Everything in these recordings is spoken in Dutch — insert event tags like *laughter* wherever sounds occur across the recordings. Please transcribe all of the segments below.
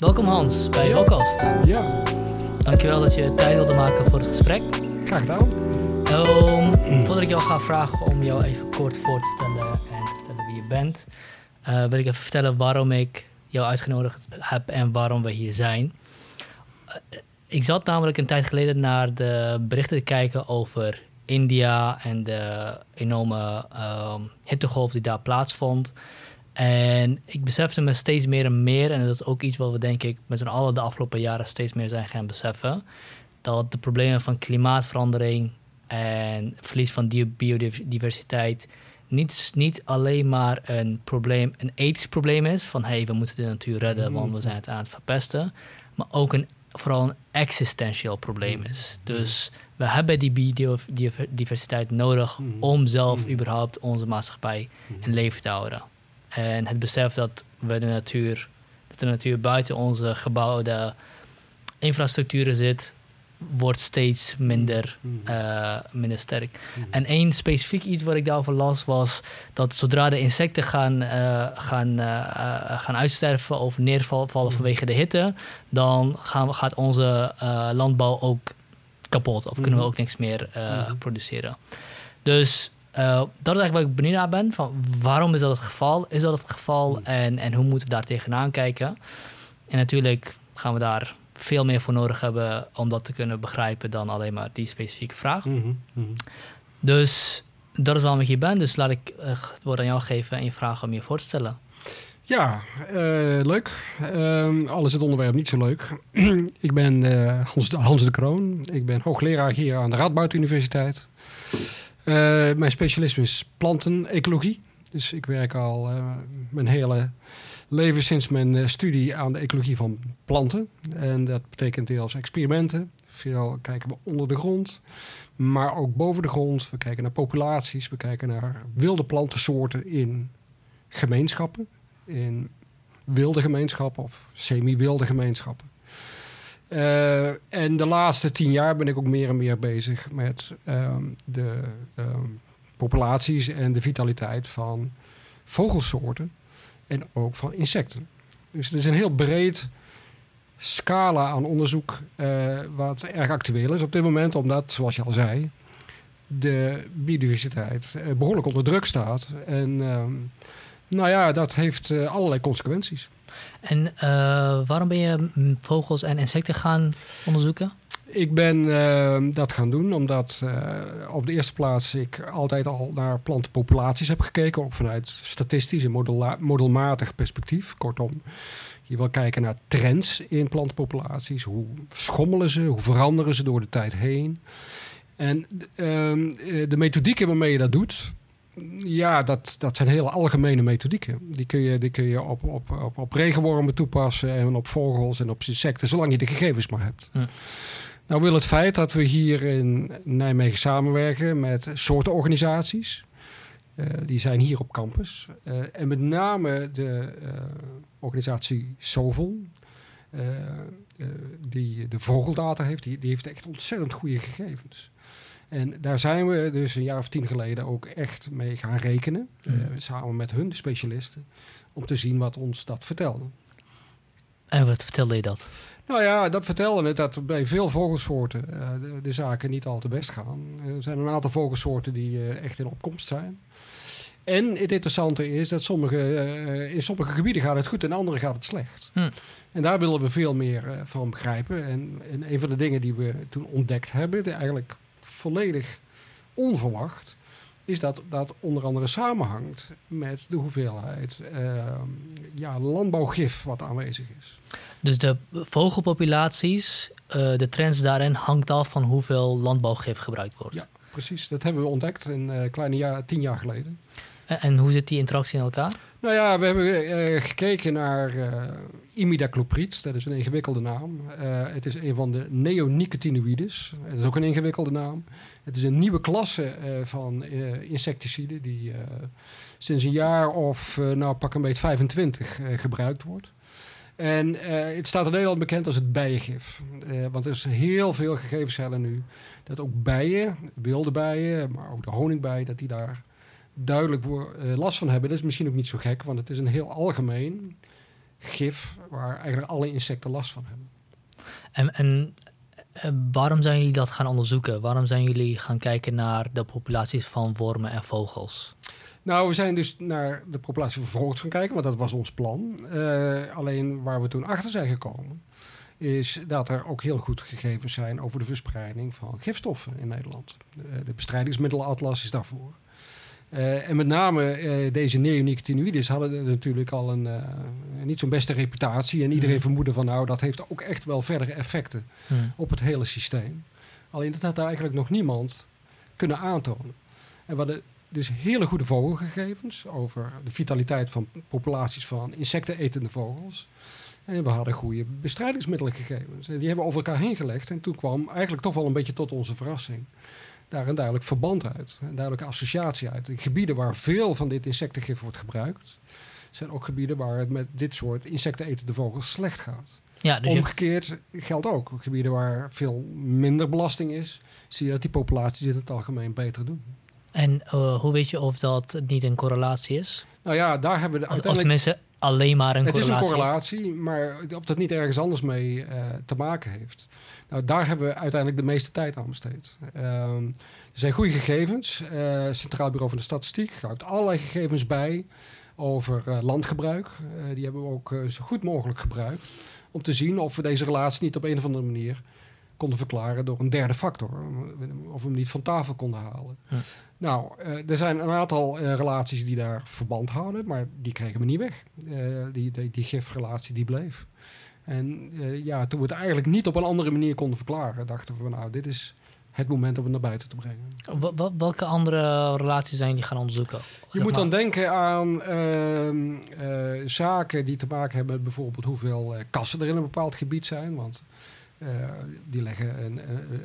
Welkom Hans bij Vocast. Ja, Dankjewel dat je tijd wilde maken voor het gesprek. graag gedaan. Um, voordat ik jou ga vragen om jou even kort voor te stellen en te vertellen wie je bent, eh, wil ik even vertellen waarom ik jou uitgenodigd heb en waarom we hier zijn. Eh, ik zat namelijk een tijd geleden naar de berichten te kijken over India en de enorme ehm, hittegolf die daar plaatsvond. En ik besefte me steeds meer en meer, en dat is ook iets wat we denk ik met z'n allen de afgelopen jaren steeds meer zijn gaan beseffen, dat de problemen van klimaatverandering en verlies van biodiversiteit niet, niet alleen maar een probleem, een ethisch probleem is, van hey, we moeten de natuur redden, want we zijn het aan het verpesten, maar ook een, vooral een existentieel probleem is. Dus we hebben die biodiversiteit nodig om zelf überhaupt onze maatschappij in leven te houden. En het besef dat we de natuur, dat de natuur buiten onze gebouwde infrastructuren zit, wordt steeds minder, eh, minder sterk. En één specifiek iets wat ik daarover las was dat zodra de insecten gaan, eh, gaan, eh, gaan uitsterven of neervallen vanwege de hitte, dan gaan, gaat onze landbouw ook kapot of kunnen we ook niks meer produceren. Dus eh, dat is eigenlijk waar ik benieuwd naar ben. Van waarom is dat het geval? Is dat het geval? En, en hoe moeten we daar tegenaan kijken? En natuurlijk gaan we daar veel meer voor nodig hebben om dat te kunnen begrijpen dan alleen maar die specifieke vraag. Mhm, mhm. Dus dat is waarom ik hier ben. Dus laat ik eh, het woord aan jou geven en je vragen om je voor te stellen. Ja, eh, leuk. Ehm, al is het onderwerp niet zo leuk. *clears throat* ik ben Hans, de, Hans de Kroon. Ik ben hoogleraar hier aan de Radboud Universiteit. Eh, mijn specialisme is plantenecologie. Dus ik werk al eh, mijn hele leven sinds mijn eh, studie aan de ecologie van planten. En dat betekent deels experimenten. Veel kijken we onder de grond, maar ook boven de grond. We kijken naar populaties, we kijken naar wilde plantensoorten in gemeenschappen. In wilde gemeenschappen of semi-wilde gemeenschappen. Eh, en de laatste tien jaar ben ik ook meer en meer bezig met ehm, de ehm, populaties en de vitaliteit van vogelsoorten en ook van insecten. Dus het is een heel breed scala aan onderzoek eh, wat erg actueel is op dit moment, omdat, zoals je al zei, de biodiversiteit eh, behoorlijk onder druk staat. En ehm, nou ja, dat heeft allerlei consequenties. En eh, waarom ben je vogels en insecten gaan onderzoeken? Ik ben eh, dat gaan doen omdat eh, op de eerste plaats ik altijd al naar plantenpopulaties heb gekeken. Ook vanuit statistisch en modelmatig perspectief. Kortom, je wil kijken naar trends in plantenpopulaties. Hoe schommelen ze? Hoe veranderen ze door de tijd heen? En ehm, eh, de methodieken waarmee je dat doet, ja, dat, dat zijn hele algemene methodieken. Die kun je, die kun je op, op, op, op regenwormen toepassen en op vogels en op insecten, zolang je de gegevens maar hebt. Nou wil het feit dat we hier in Nijmegen samenwerken met soortenorganisaties. eh, die zijn hier op campus. Eh, en met name de eh, organisatie Sovon, eh, die de vogeldata heeft, die, die heeft echt ontzettend goede gegevens. En daar zijn we dus een jaar of tien geleden ook echt mee gaan rekenen. eh, Mhm. samen met hun, de specialisten. Om te zien wat ons dat vertelde. En wat vertelde je dat? Nou ja, dat vertelde het dat bij veel vogelsoorten eh, de, de zaken niet al te best gaan. Er zijn een aantal vogelsoorten die eh, echt in opkomst zijn. En het interessante is dat sommige, eh, in sommige gebieden gaat het goed en in andere gaat het slecht. Hm. En daar willen we veel meer eh, van begrijpen. En, en een van de dingen die we toen ontdekt hebben, eigenlijk volledig onverwacht, is dat dat onder andere samenhangt met de hoeveelheid eh, ja, landbouwgif wat aanwezig is. Dus de vogelpopulaties, eh, de trends daarin hangt af van hoeveel landbouwgif gebruikt wordt. Ja. Precies, dat hebben we ontdekt een eh, kleine jaar, tien jaar geleden. En, hoe zit die interactie in elkaar? Nou ja, we hebben eh, gekeken naar eh imidacloprid. Dat is een ingewikkelde naam. Eh, het is een van de neonicotinoïdes. Het is ook een ingewikkelde naam. Het is een nieuwe klasse van insecticiden die sinds een jaar of, nou pak een beetje 25, eh, gebruikt wordt. En het staat in Nederland bekend als het bijengif. Want er is heel veel gegevens nu dat ook bijen, wilde bijen, maar ook de honingbijen, dat die daar duidelijk eh, last van hebben. Dat is misschien ook niet zo gek, want het is een heel algemeen gif waar eigenlijk alle insecten last van hebben. En, en eh, waarom zijn jullie dat gaan onderzoeken? Waarom zijn jullie gaan kijken naar de populaties van wormen en vogels? Nou, we zijn dus naar de populatie van vogels gaan kijken, want dat was ons plan. Eh, alleen waar we toen achter zijn gekomen, is dat er ook heel goed gegevens zijn over de verspreiding van gifstoffen in Nederland. De bestrijdingsmiddelenatlas is daarvoor. Eh, en met name eh, deze neonicotinoïdes hadden natuurlijk al een eh, niet zo'n beste reputatie. En iedereen Mhm. vermoedde van nou, dat heeft ook echt wel verdere effecten Hm. op het hele systeem. Alleen dat had eigenlijk nog niemand kunnen aantonen. En we hadden dus hele goede vogelgegevens over de vitaliteit van populaties van insectenetende vogels. En we hadden goede bestrijdingsmiddelengegevens. En die hebben we over elkaar heen gelegd. En toen kwam eigenlijk toch wel een beetje tot onze verrassing daar een duidelijk verband uit. Een duidelijke associatie uit. In gebieden waar veel van dit insectengif wordt gebruikt, zijn ook gebieden waar het met dit soort insectenetende vogels slecht gaat. Ja, dus Omgekeerd geldt ook. Gebieden waar veel minder belasting is, zie je dat die populaties dit in het algemeen beter doen. en eh, hoe weet je of dat niet een correlatie is? Nou ja, daar hebben we de Of uiteindelijk... tenminste alleen maar een Het is correlatie? een correlatie, maar of dat niet ergens anders mee eh, te maken heeft. Nou, daar hebben we uiteindelijk de meeste tijd aan besteed. Ehm, er zijn goede gegevens. Eh, Centraal Bureau van de Statistiek houdt allerlei gegevens bij over eh, landgebruik. Die hebben we ook zo goed mogelijk gebruikt. Om te zien of we deze relatie niet op een of andere manier konden verklaren door een derde factor. Of we hem niet van tafel konden halen. Hm. Nou, eh, er zijn een aantal eh, relaties die daar verband houden, maar die kregen we niet weg. Eh, die, die, die gifrelatie die bleef. En ja, toen we het eigenlijk niet op een andere manier konden verklaren, dachten we, nou, dit is het moment om het naar buiten te brengen. Welke andere relaties zijn jullie gaan onderzoeken? Je moet maar- dan denken aan ehm, eh, zaken die te maken hebben met bijvoorbeeld hoeveel kassen er in een bepaald gebied zijn. Want eh, die leggen een,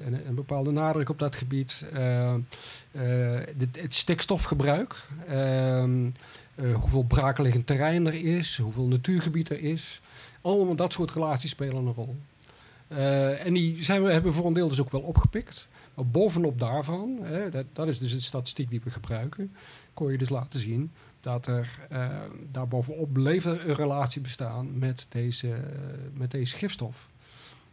een, een, bepaalde nadruk op dat gebied. Eh, eh, het stikstofgebruik. ehm, eh, hoeveel braakliggend terrein er is. Hoeveel natuurgebied er is. Allemaal dat soort relaties spelen een rol. En die zijn we, hebben we voor een deel dus ook wel opgepikt. Maar bovenop daarvan, hè, dat, dat is dus de statistiek die we gebruiken, kon je dus laten zien dat er eh daarbovenop bleef een relatie bestaan met deze, met deze gifstof.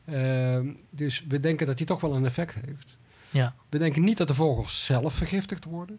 Ehm, dus we denken dat die toch wel een effect heeft. Ja. We denken niet dat de vogels zelf vergiftigd worden,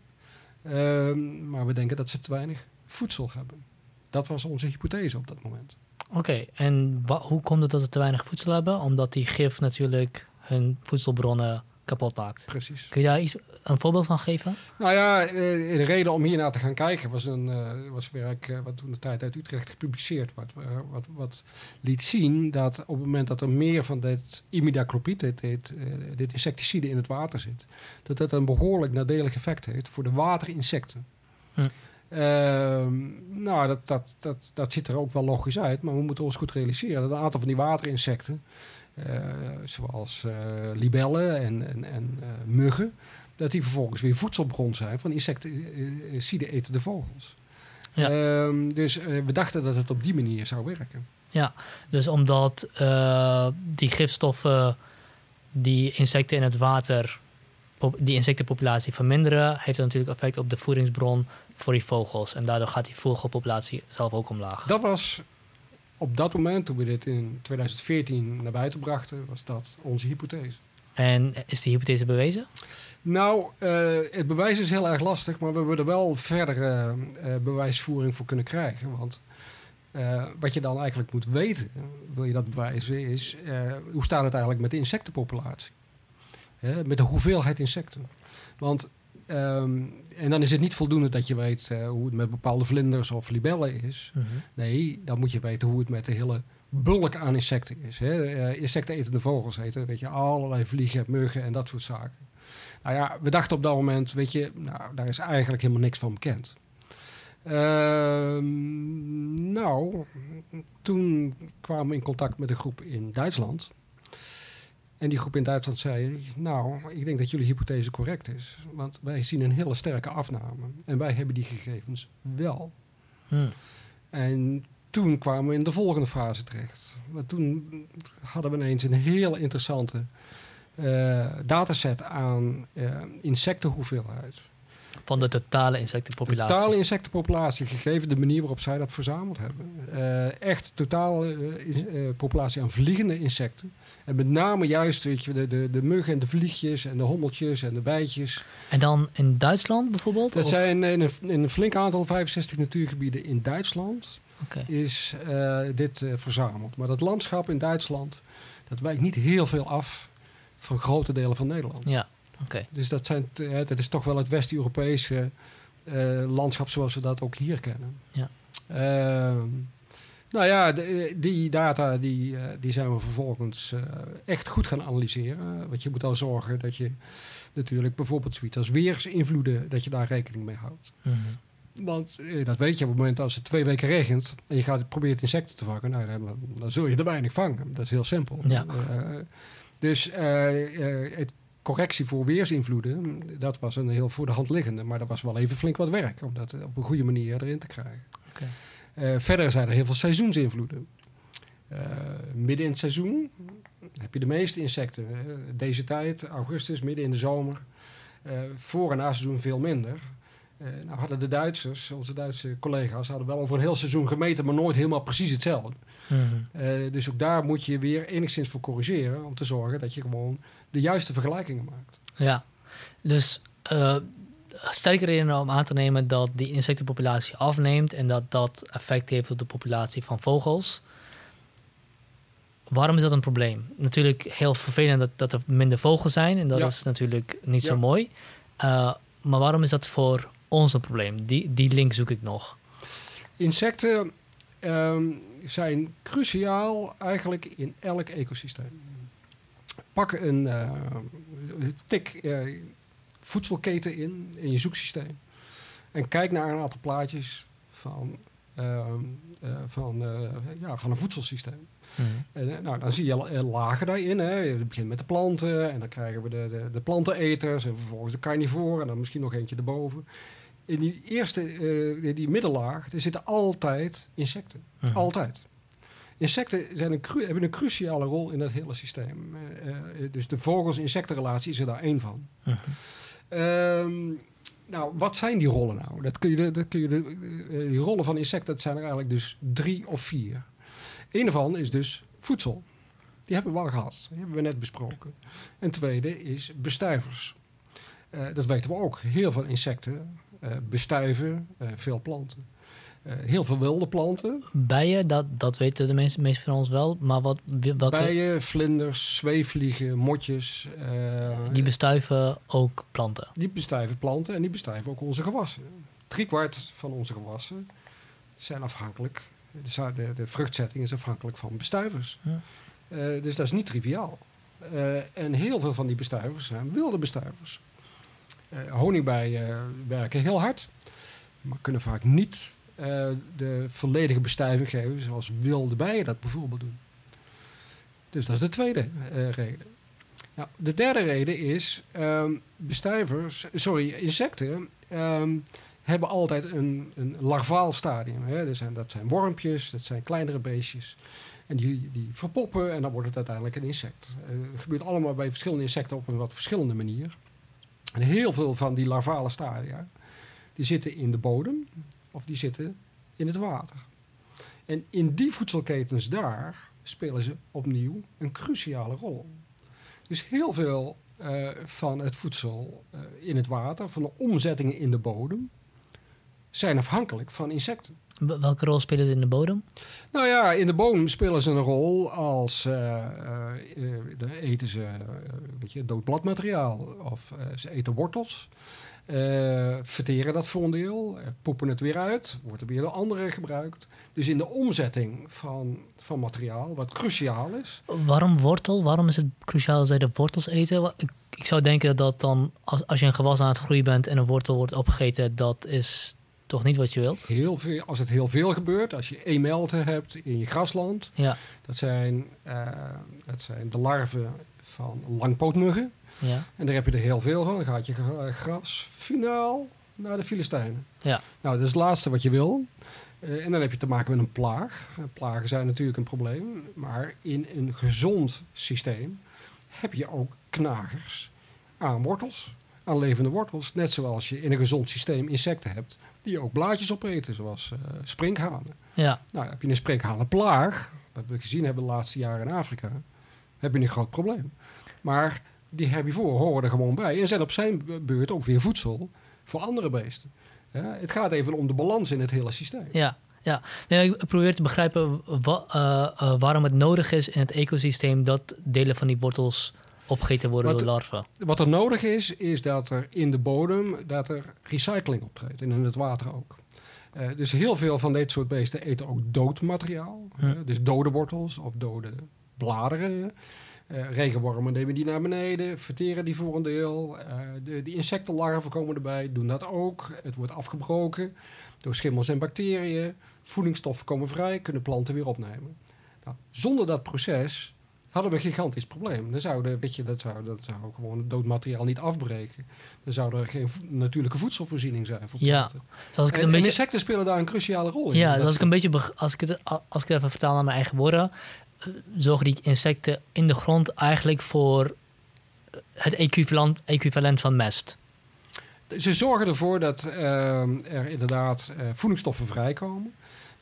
ehm, maar we denken dat ze te weinig voedsel hebben. Dat was onze hypothese op dat moment. Oké, en hoe komt het dat ze te weinig voedsel hebben? Omdat die gif natuurlijk hun voedselbronnen kapot maakt. Precies. Kun je daar iets, een voorbeeld van geven? Nou ja, eh, de reden om hiernaar te gaan kijken was een eh, was werk eh, wat toen de tijd uit Utrecht gepubliceerd werd. Wat, wat, wat liet zien dat op het moment dat er meer van dit imidacloprid, dit, dit, dit insecticide in het water zit, dat dat een behoorlijk nadelig effect heeft voor de waterinsecten. Hm. Ehm, nou, dat, dat, dat, dat ziet er ook wel logisch uit, maar we moeten ons goed realiseren dat een aantal van die waterinsecten, zoals eh, libellen en, en, en eh, muggen, dat die vervolgens weer voedselbron zijn van insecticide etende vogels. Ja. Ehm, dus eh, we dachten dat het op die manier zou werken. Dus omdat eh, die gifstoffen die insecten in het water, die insectenpopulatie verminderen, heeft dat natuurlijk effect op de voedingsbron voor die vogels. En daardoor gaat die vogelpopulatie zelf ook omlaag. Dat was op dat moment, toen we dit in 2014 naar buiten brachten, was dat onze hypothese. En is die hypothese bewezen? Nou, eh, het bewijs is heel erg lastig, maar we hebben er wel verdere eh, bewijsvoering voor kunnen krijgen. Want eh, wat je dan eigenlijk moet weten, wil je dat bewijzen, is eh, hoe staat het eigenlijk met de insectenpopulatie? Met de hoeveelheid insecten. Want, ehm, en dan is het niet voldoende dat je weet eh, hoe het met bepaalde vlinders of libellen is. Mhm. Nee, dan moet je weten hoe het met de hele bulk aan insecten is. Hè. Eh, insectenetende vogels heten, weet je, allerlei vliegen, muggen en dat soort zaken. Nou ja, we dachten op dat moment, weet je, nou, daar is eigenlijk helemaal niks van bekend. Ehm, nou, toen kwamen we in contact met een groep in Duitsland. En die groep in Duitsland zei, nou, ik denk dat jullie hypothese correct is. Want wij zien een hele sterke afname. En wij hebben die gegevens wel. Hm. En toen kwamen we in de volgende fase terecht. Want toen hadden we ineens een heel interessante eh, dataset aan eh, insectenhoeveelheid. Van de totale insectenpopulatie. Totale insectenpopulatie, gegeven de manier waarop zij dat verzameld hebben. Eh, echt totale populatie aan vliegende insecten. En met name juist weet je, de, de, de muggen en de vliegjes en de hommeltjes en de bijtjes. En dan in Duitsland bijvoorbeeld? Dat Of- zijn in een, in een flink aantal, 65 natuurgebieden in Duitsland, is eh, dit eh, verzameld. Maar dat landschap in Duitsland, dat wijkt niet heel veel af van grote delen van Nederland. Ja, oké. Dus dat, zijn, t- hè, dat is toch wel het West-Europese eh, landschap zoals we dat ook hier kennen. Ja. Ehm, nou ja, de- die data die, eh, die zijn we vervolgens eh, echt goed gaan analyseren. Want je moet dan zorgen dat je natuurlijk bijvoorbeeld zoiets als weersinvloeden, dat je daar rekening mee houdt. Mhm. Want eh, dat weet je op het moment als het twee weken regent en je gaat probeert insecten te vangen, nou, dan, dan zul je er weinig vangen. Dat is heel simpel. Ja. Eh, dus eh, eh, het correctie voor weersinvloeden, dat was een heel voor de hand liggende, maar dat was wel even flink wat werk om dat op een goede manier erin te krijgen. Oké. Eh, verder zijn er heel veel seizoensinvloeden. Eh, midden in het seizoen heb je de meeste insecten. Deze tijd, augustus, midden in de zomer. Eh, voor- en na seizoen veel minder. Eh, nou hadden de Duitsers, onze Duitse collega's, hadden wel over een heel seizoen gemeten, maar nooit helemaal precies hetzelfde. Mhm. Dus ook daar moet je weer enigszins voor corrigeren om te zorgen dat je gewoon de juiste vergelijkingen maakt. Ja, dus sterke redenen om aan te nemen dat die insectenpopulatie afneemt en dat dat effect heeft op de populatie van vogels. Waarom is dat een probleem? Natuurlijk heel vervelend dat, dat er minder vogels zijn en dat Ja. is natuurlijk niet zo mooi. Eh, maar waarom is dat voor ons een probleem? Die, die link zoek ik nog. Insecten ehm, zijn cruciaal eigenlijk in elk ecosysteem. Pak een eh, tik eh, voedselketen in, in je zoeksysteem. En kijk naar een aantal plaatjes van, ehm, eh, van, eh, ja, van een voedselsysteem. En, eh, nou, dan zie je lagen daarin. Hè. Je begint met de planten en dan krijgen we de, de, de planteneters en vervolgens de carnivoren en dan misschien nog eentje erboven. In die eerste, eh, die middellaag, er zitten altijd insecten. Mhm. Altijd. Insecten zijn een hebben een cruciale rol in dat hele systeem. Dus de vogels-insectenrelatie is er daar één van. Mhm. Ehm, nou, wat zijn die rollen nou? Dat kun je, dat kun je de, eh, die rollen van insecten, zijn er eigenlijk dus drie of vier. Een ervan is dus voedsel. Die hebben we al gehad. Die hebben we net besproken. En tweede is bestuivers. Eh, dat weten we ook. Heel veel insecten eh, bestuiven veel planten. Eh, heel veel wilde planten. Bijen, dat, dat weten de meeste, meeste van ons wel. Maar wat, welke, Bijen, vlinders, zweefvliegen, motjes. eh, die bestuiven ook planten. Die bestuiven planten en die bestuiven ook onze gewassen. Driekwart van onze gewassen zijn afhankelijk. De, de, de vruchtzetting is afhankelijk van bestuivers. Ja. Eh, dus dat is niet triviaal. En heel veel van die bestuivers zijn wilde bestuivers. Eh, honingbijen werken heel hard, maar kunnen vaak niet eh, de volledige bestuiving geven zoals wilde bijen dat bijvoorbeeld doen. Dus dat is de tweede eh, reden. Nou, de derde reden is, ehm, bestuivers, sorry, insecten ehm, hebben altijd een, een larvaal stadium. Hè? Dat, zijn, dat zijn wormpjes, dat zijn kleinere beestjes. En die, die verpoppen en dan wordt het uiteindelijk een insect. Eh, Het gebeurt allemaal bij verschillende insecten op een wat verschillende manier. En heel veel van die larvale stadia, die zitten in de bodem of die zitten in het water. En in die voedselketens daar spelen ze opnieuw een cruciale rol. Dus heel veel eh, van het voedsel eh, in het water, van de omzettingen in de bodem, zijn afhankelijk van insecten. Welke rol spelen ze in de bodem? Nou ja, in de bodem spelen ze een rol als dan eten ze weet je, dood bladmateriaal of ze eten wortels. Eh, verteren dat voor een deel, eh, poepen het weer uit, wordt er weer door anderen gebruikt. Dus in de omzetting van, van materiaal, wat cruciaal is, Waarom wortel? Waarom is het cruciaal dat zij de wortels eten? Ik, ik zou denken dat dat dan, als, als je een gewas aan het groeien bent en een wortel wordt opgegeten, dat is toch niet wat je wilt? heel veel, als het heel veel gebeurt, als je emelten hebt in je grasland, Ja, dat zijn, eh, dat zijn de larven van langpootmuggen. Ja, En daar heb je er heel veel van. Dan gaat je gra- gras finaal naar de Filistijnen. ja. Nou, dat is het laatste wat je wil. Eh, en dan heb je te maken met een plaag. Eh, Plagen zijn natuurlijk een probleem. Maar in een gezond systeem heb je ook knagers aan wortels. Aan levende wortels. Net zoals je in een gezond systeem insecten hebt die ook blaadjes opeten, zoals eh sprinkhanen. ja. Nou, heb je een sprinkhanenplaag, wat we gezien hebben de laatste jaren in Afrika, heb je een groot probleem. Maar die herbivore horen er gewoon bij en zijn op zijn beurt ook weer voedsel voor andere beesten. Ja, het gaat even om de balans in het hele systeem. Ja, ja. Nee, ik probeer te begrijpen wa- eh, eh, waarom het nodig is in het ecosysteem dat delen van die wortels opgegeten worden Wat- door larven. Wat er nodig is, is dat er in de bodem dat er recycling optreedt en in het water ook. Eh, dus heel veel van dit soort beesten eten ook dood materiaal. Hm. Dus dode wortels of dode bladeren. Eh, regenwormen nemen die naar beneden, verteren die voor een deel. Eh, de, die insectenlarven komen erbij, doen dat ook. Het wordt afgebroken door schimmels en bacteriën. Voedingsstoffen komen vrij, kunnen planten weer opnemen. Nou, zonder dat proces hadden we een gigantisch probleem. Dan zouden, weet je, dat zou, dat zou gewoon het dood materiaal niet afbreken. Dan zou er geen natuurlijke voedselvoorziening zijn voor Ja, planten. Dus als ik het En, een en beetje, insecten spelen daar een cruciale rol in. ja, dus als ik een beetje, als ik het, als ik het even vertaal naar mijn eigen woorden, zorgen die insecten in de grond eigenlijk voor eh, het equivalent, equivalent van mest. Ze zorgen ervoor dat ehm, er inderdaad eh, voedingsstoffen vrijkomen.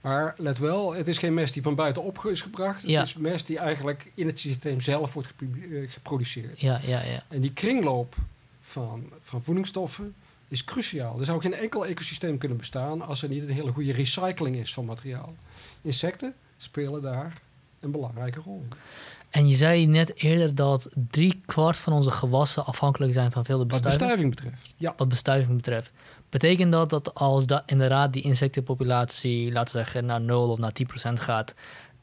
Maar let wel, het is geen mest die van buitenop is gebracht. Ja. Het is mest die eigenlijk in het systeem zelf wordt eh, geproduceerd. Ja, ja, ja. En die kringloop van, van voedingsstoffen is cruciaal. Er zou geen enkel ecosysteem kunnen bestaan als er niet een hele goede recycling is van materiaal. Insecten spelen daar een belangrijke rol. En je zei net eerder dat drie kwart van onze gewassen afhankelijk zijn van wilde Wat bestuiving. bestuiving betreft. Ja. Wat bestuiving betreft. Betekent dat dat als da inderdaad die insectenpopulatie, laten we zeggen, naar 0 of naar 10% gaat,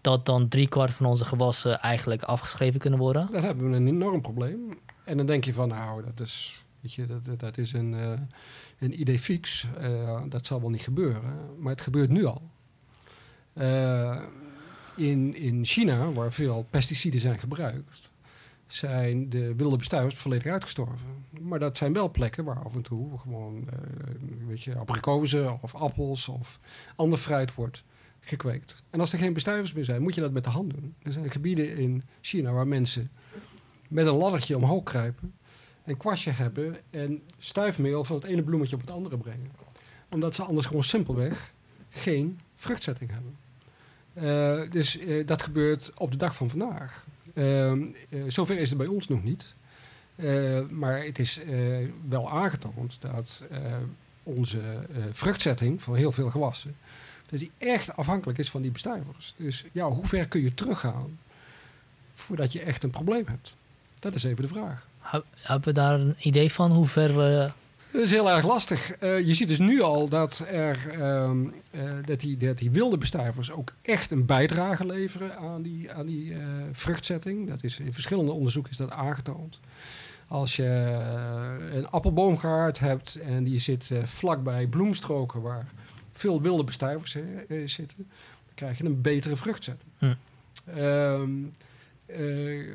dat dan drie kwart van onze gewassen eigenlijk afgeschreven kunnen worden? Dan hebben we een enorm probleem. En dan denk je van, nou, dat is, weet je, dat, dat- is een, eh, een idee fix. Eh, dat zal wel niet gebeuren. Maar het gebeurt nu al. Eh, in, in China, waar veel pesticiden zijn gebruikt, zijn de wilde bestuivers volledig uitgestorven. Maar dat zijn wel plekken waar af en toe gewoon, eh, weet je, abrikozen of appels of ander fruit wordt gekweekt. En als er geen bestuivers meer zijn, moet je dat met de hand doen. Er zijn gebieden in China waar mensen met een laddertje omhoog kruipen, een kwastje hebben en stuifmeel van het ene bloemetje op het andere brengen. Omdat ze anders gewoon simpelweg geen vruchtzetting hebben. Eh, dus eh, dat gebeurt op de dag van vandaag. Ehm, eh, zover is het bij ons nog niet. Maar het is wel aangetoond dat onze vruchtzetting van heel veel gewassen, dat die echt afhankelijk is van die bestuivers. Dus ja, hoe ver kun je teruggaan voordat je echt een probleem hebt? Dat is even de vraag. Heb- Hebben we daar een idee van hoe ver we... Dat is heel erg lastig. Eh, je ziet dus nu al dat, er, ehm, eh, dat, die, dat die wilde bestuivers ook echt een bijdrage leveren aan die, aan die eh, vruchtzetting. Dat is, in verschillende onderzoeken is dat aangetoond. Als je een appelboomgaard hebt en die zit vlakbij bloemstroken waar veel wilde bestuivers zitten, dan krijg je een betere vruchtzetting. Hm. Ehm, eh,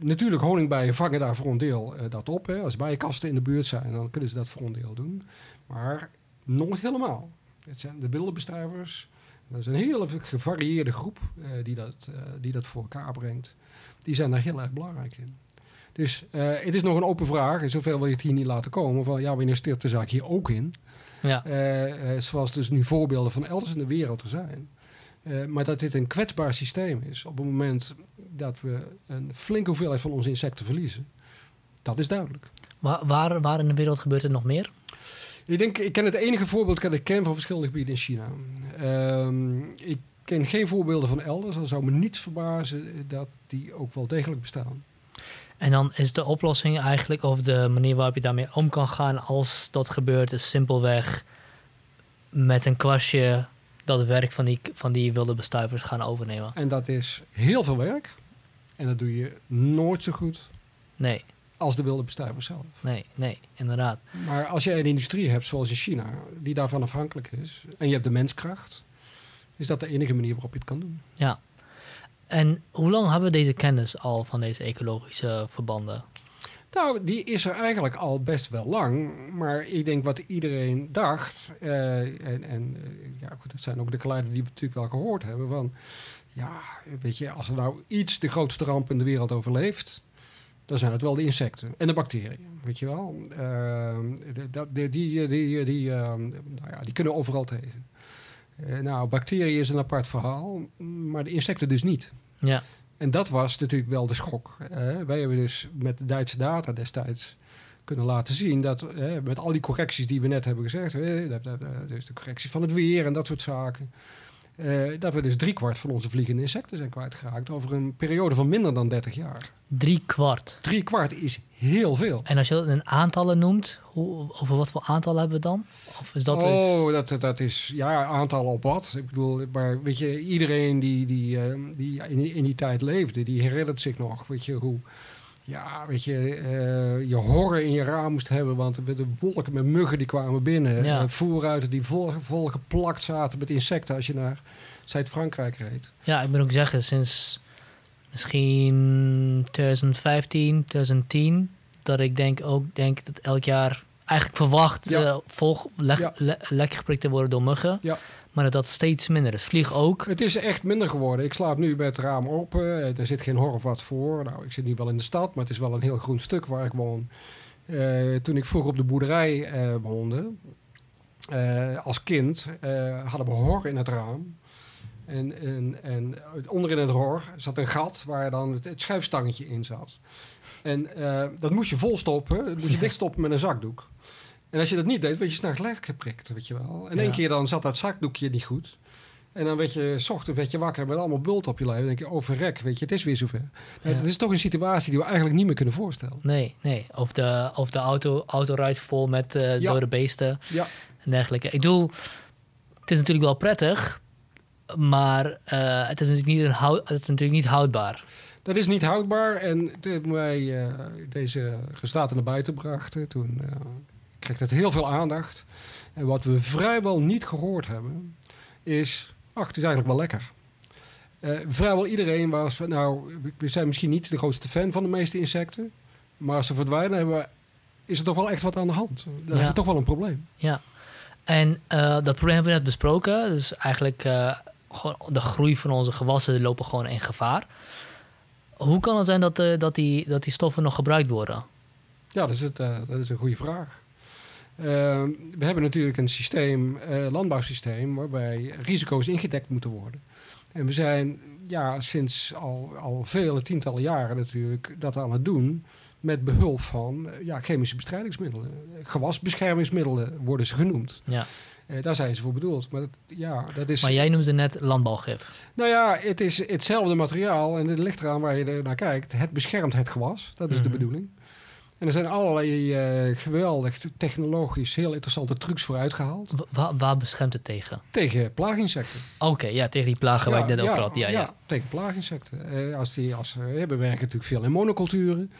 natuurlijk, honingbijen vangen daar voor een deel eh, dat op. Hè. Als bijenkasten in de buurt zijn, dan kunnen ze dat voor een deel doen. Maar nog niet helemaal. Het zijn de wilde bestuivers. Dat is een hele gevarieerde groep eh, die, dat, eh, die dat voor elkaar brengt. Die zijn daar heel erg belangrijk in. Dus het is nog een open vraag. En zoveel wil je het hier niet laten komen. Van ja, wanneer stiert de zaak hier ook in? Ja, zoals dus nu voorbeelden van elders in de wereld er zijn. Eh, maar dat dit een kwetsbaar systeem is. Op het moment dat we een flinke hoeveelheid van onze insecten verliezen. Dat is duidelijk. Waar, waar, waar in de wereld gebeurt het nog meer? Ik denk, ik ken het enige voorbeeld dat ik ken van verschillende gebieden in China. Ehm, ik ken geen voorbeelden van elders. Dan zou me niets verbazen dat die ook wel degelijk bestaan. En dan is de oplossing eigenlijk, of de manier waarop je daarmee om kan gaan als dat gebeurt, is simpelweg met een kwastje dat werk van die, van die wilde bestuivers gaan overnemen. En dat is heel veel werk. En dat doe je nooit zo goed Nee, als de wilde bestuivers zelf. nee, nee, inderdaad. Maar als jij een industrie hebt zoals in China, die daarvan afhankelijk is, en je hebt de menskracht, is dat de enige manier waarop je het kan doen. Ja. En hoe lang hebben we deze kennis al van deze ecologische verbanden? Nou, die is er eigenlijk al best wel lang. Maar ik denk wat iedereen dacht, eh, en, en eh, ja, goed, dat zijn ook de geluiden die we natuurlijk wel gehoord hebben, van ja, weet je, als er nou iets de grootste ramp in de wereld overleeft, dan zijn het wel de insecten en de bacteriën, weet je wel. Eh, die, die, die, die, nou die kunnen overal tegen. Nou, bacteriën is een apart verhaal, maar de insecten dus niet. Ja, En dat was natuurlijk wel de schok. Wij hebben dus met de Duitse data destijds kunnen laten zien dat met al die correcties die we net hebben gezegd, eh, dus de correctie van het weer en dat soort zaken, eh, dat we dus driekwart van onze vliegende insecten zijn kwijtgeraakt over een periode van minder dan 30 jaar. drie kwart. Drie kwart is heel veel. En als je dat in aantallen noemt, hoe, over wat voor aantallen hebben we dan? Of is dat oh, dat, dat, dat is ja, aantallen op wat. Ik bedoel, maar weet je, iedereen die, die, eh, die in, die- in die tijd leefde, die herinnert zich nog, weet je, hoe, ja, weet je, eh, je horror in je raam moest hebben, want er werden wolken met muggen die kwamen binnen. Ja. Eh, voerruiten die vol, vol geplakt zaten met insecten als je naar Zuid-Frankrijk reed. Ja, ik moet ook zeggen, sinds misschien 2015, 2010, dat ik denk ook denk dat elk jaar eigenlijk verwacht Ja. eh, volg, leg, Ja. le- lekker geprikt te worden door muggen. Ja. Maar dat steeds minder is. Vlieg ook. Het is echt minder geworden. Ik slaap nu bij het raam open. Eh, Er zit geen wat voor. Nou, ik zit nu wel in de stad, maar het is wel een heel groen stuk waar ik woon. Eh, toen ik vroeger op de boerderij eh, woonde, als kind, hadden we hor in het raam. En, en, en onderin het hor zat een gat waar dan het, het schuifstangetje in zat. En dat moest je volstoppen. Dat moest je dichtstoppen met een zakdoek. En als je dat niet deed, werd je s'nachts gelijk geprikt, weet je wel. En Ja. één keer dan zat dat zakdoekje niet goed. En dan werd je, s ochtends werd je wakker met allemaal bult op je lijf. Dan denk je, oh verrek, weet je, het is weer zover. Nou, Ja. Dat is toch een situatie die we eigenlijk niet meer kunnen voorstellen. Nee, nee. Of de, of de auto, auto rijdt vol met eh Ja. dode beesten Ja. en dergelijke. Ik bedoel, het is natuurlijk wel prettig, maar eh, het, is natuurlijk niet een houd, het is natuurlijk niet houdbaar. Dat is niet houdbaar. En toen wij eh, deze resultaten naar buiten brachten, toen kreeg dat heel veel aandacht. En wat we vrijwel niet gehoord hebben, is, ach, het is eigenlijk wel lekker. Eh, vrijwel iedereen was nou, we zijn misschien niet de grootste fan van de meeste insecten. Maar als ze verdwijnen, hebben we, is er toch wel echt wat aan de hand. Dan hebben we toch wel een probleem. Ja. En eh, dat probleem hebben we net besproken. Dus eigenlijk gewoon de groei van onze gewassen lopen gewoon in gevaar. Hoe kan het zijn dat, dat, die, dat die stoffen nog gebruikt worden? Ja, dat is, het, dat is een goede vraag. Eh, we hebben natuurlijk een systeem, eh landbouwsysteem, waarbij risico's ingedekt moeten worden. En we zijn ja, sinds al, al vele tientallen jaren natuurlijk dat aan het doen met behulp van eh, ja, chemische bestrijdingsmiddelen. Gewasbeschermingsmiddelen worden ze genoemd. Ja. Eh, daar zijn ze voor bedoeld. Maar dat, ja, dat is, Maar jij noemde net landbouwgif. nou ja, het is hetzelfde materiaal en het ligt eraan waar je er naar kijkt. Het beschermt het gewas, dat is de Mhm. bedoeling. En er zijn allerlei eh, geweldig technologisch heel interessante trucs voor uitgehaald. Wa- Waar, beschermt het tegen? Tegen plaaginsecten. Oké, ja, tegen die plagen waar ik net over had. Ja, ja. tegen plaaginsecten. Eh, als die, als, eh, we werken natuurlijk veel in monoculturen.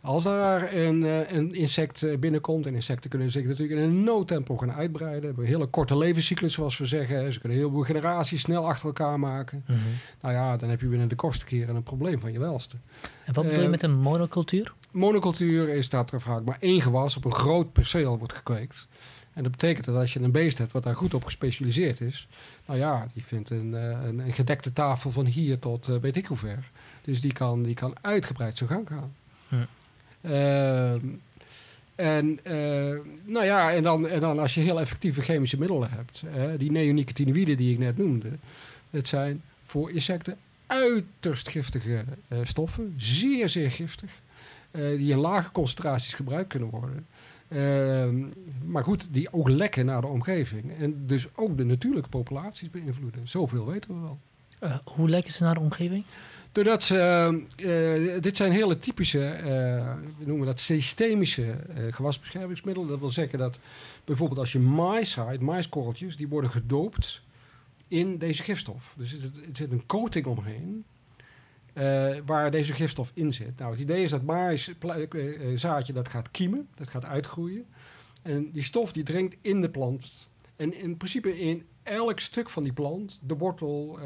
Als daar een, een insect binnenkomt, en insecten kunnen zich natuurlijk in een noodtempo gaan uitbreiden. Hebben een hele korte levenscyclus, zoals we zeggen. Ze kunnen heel veel generaties snel achter elkaar maken. Mhm. Nou ja, dan heb je binnen de kortste keren een probleem van je welste. En wat bedoel je met een monocultuur? Monocultuur is dat er vaak maar één gewas op een groot perceel wordt gekweekt. En dat betekent dat als je een beest hebt wat daar goed op gespecialiseerd is, nou ja, die vindt een, eh, een, een gedekte tafel van hier tot eh, weet ik hoe ver. Dus die kan, die kan uitgebreid zijn gang gaan. Hm. Ehm, en, eh, nou ja, en, dan, en dan als je heel effectieve chemische middelen hebt, die neonicotinoïden die ik net noemde, het zijn voor insecten uiterst giftige stoffen, zeer, zeer giftig. Eh, die in lage concentraties gebruikt kunnen worden. Ehm, maar goed, die ook lekken naar de omgeving. En dus ook de natuurlijke populaties beïnvloeden. Zoveel weten we wel. Eh, hoe lekken ze naar de omgeving? Doordat ze, eh, dit zijn hele typische, eh, we noemen dat systemische gewasbeschermingsmiddelen. Dat wil zeggen dat bijvoorbeeld als je mais zaait, maiskorreltjes, die worden gedoopt in deze gifstof. Dus er zit, er zit een coating omheen eh, waar deze gifstof in zit. Nou, het idee is dat maiszaadje dat gaat kiemen, dat gaat uitgroeien. En die stof die dringt in de plant. En in principe in elk stuk van die plant, de wortel, eh,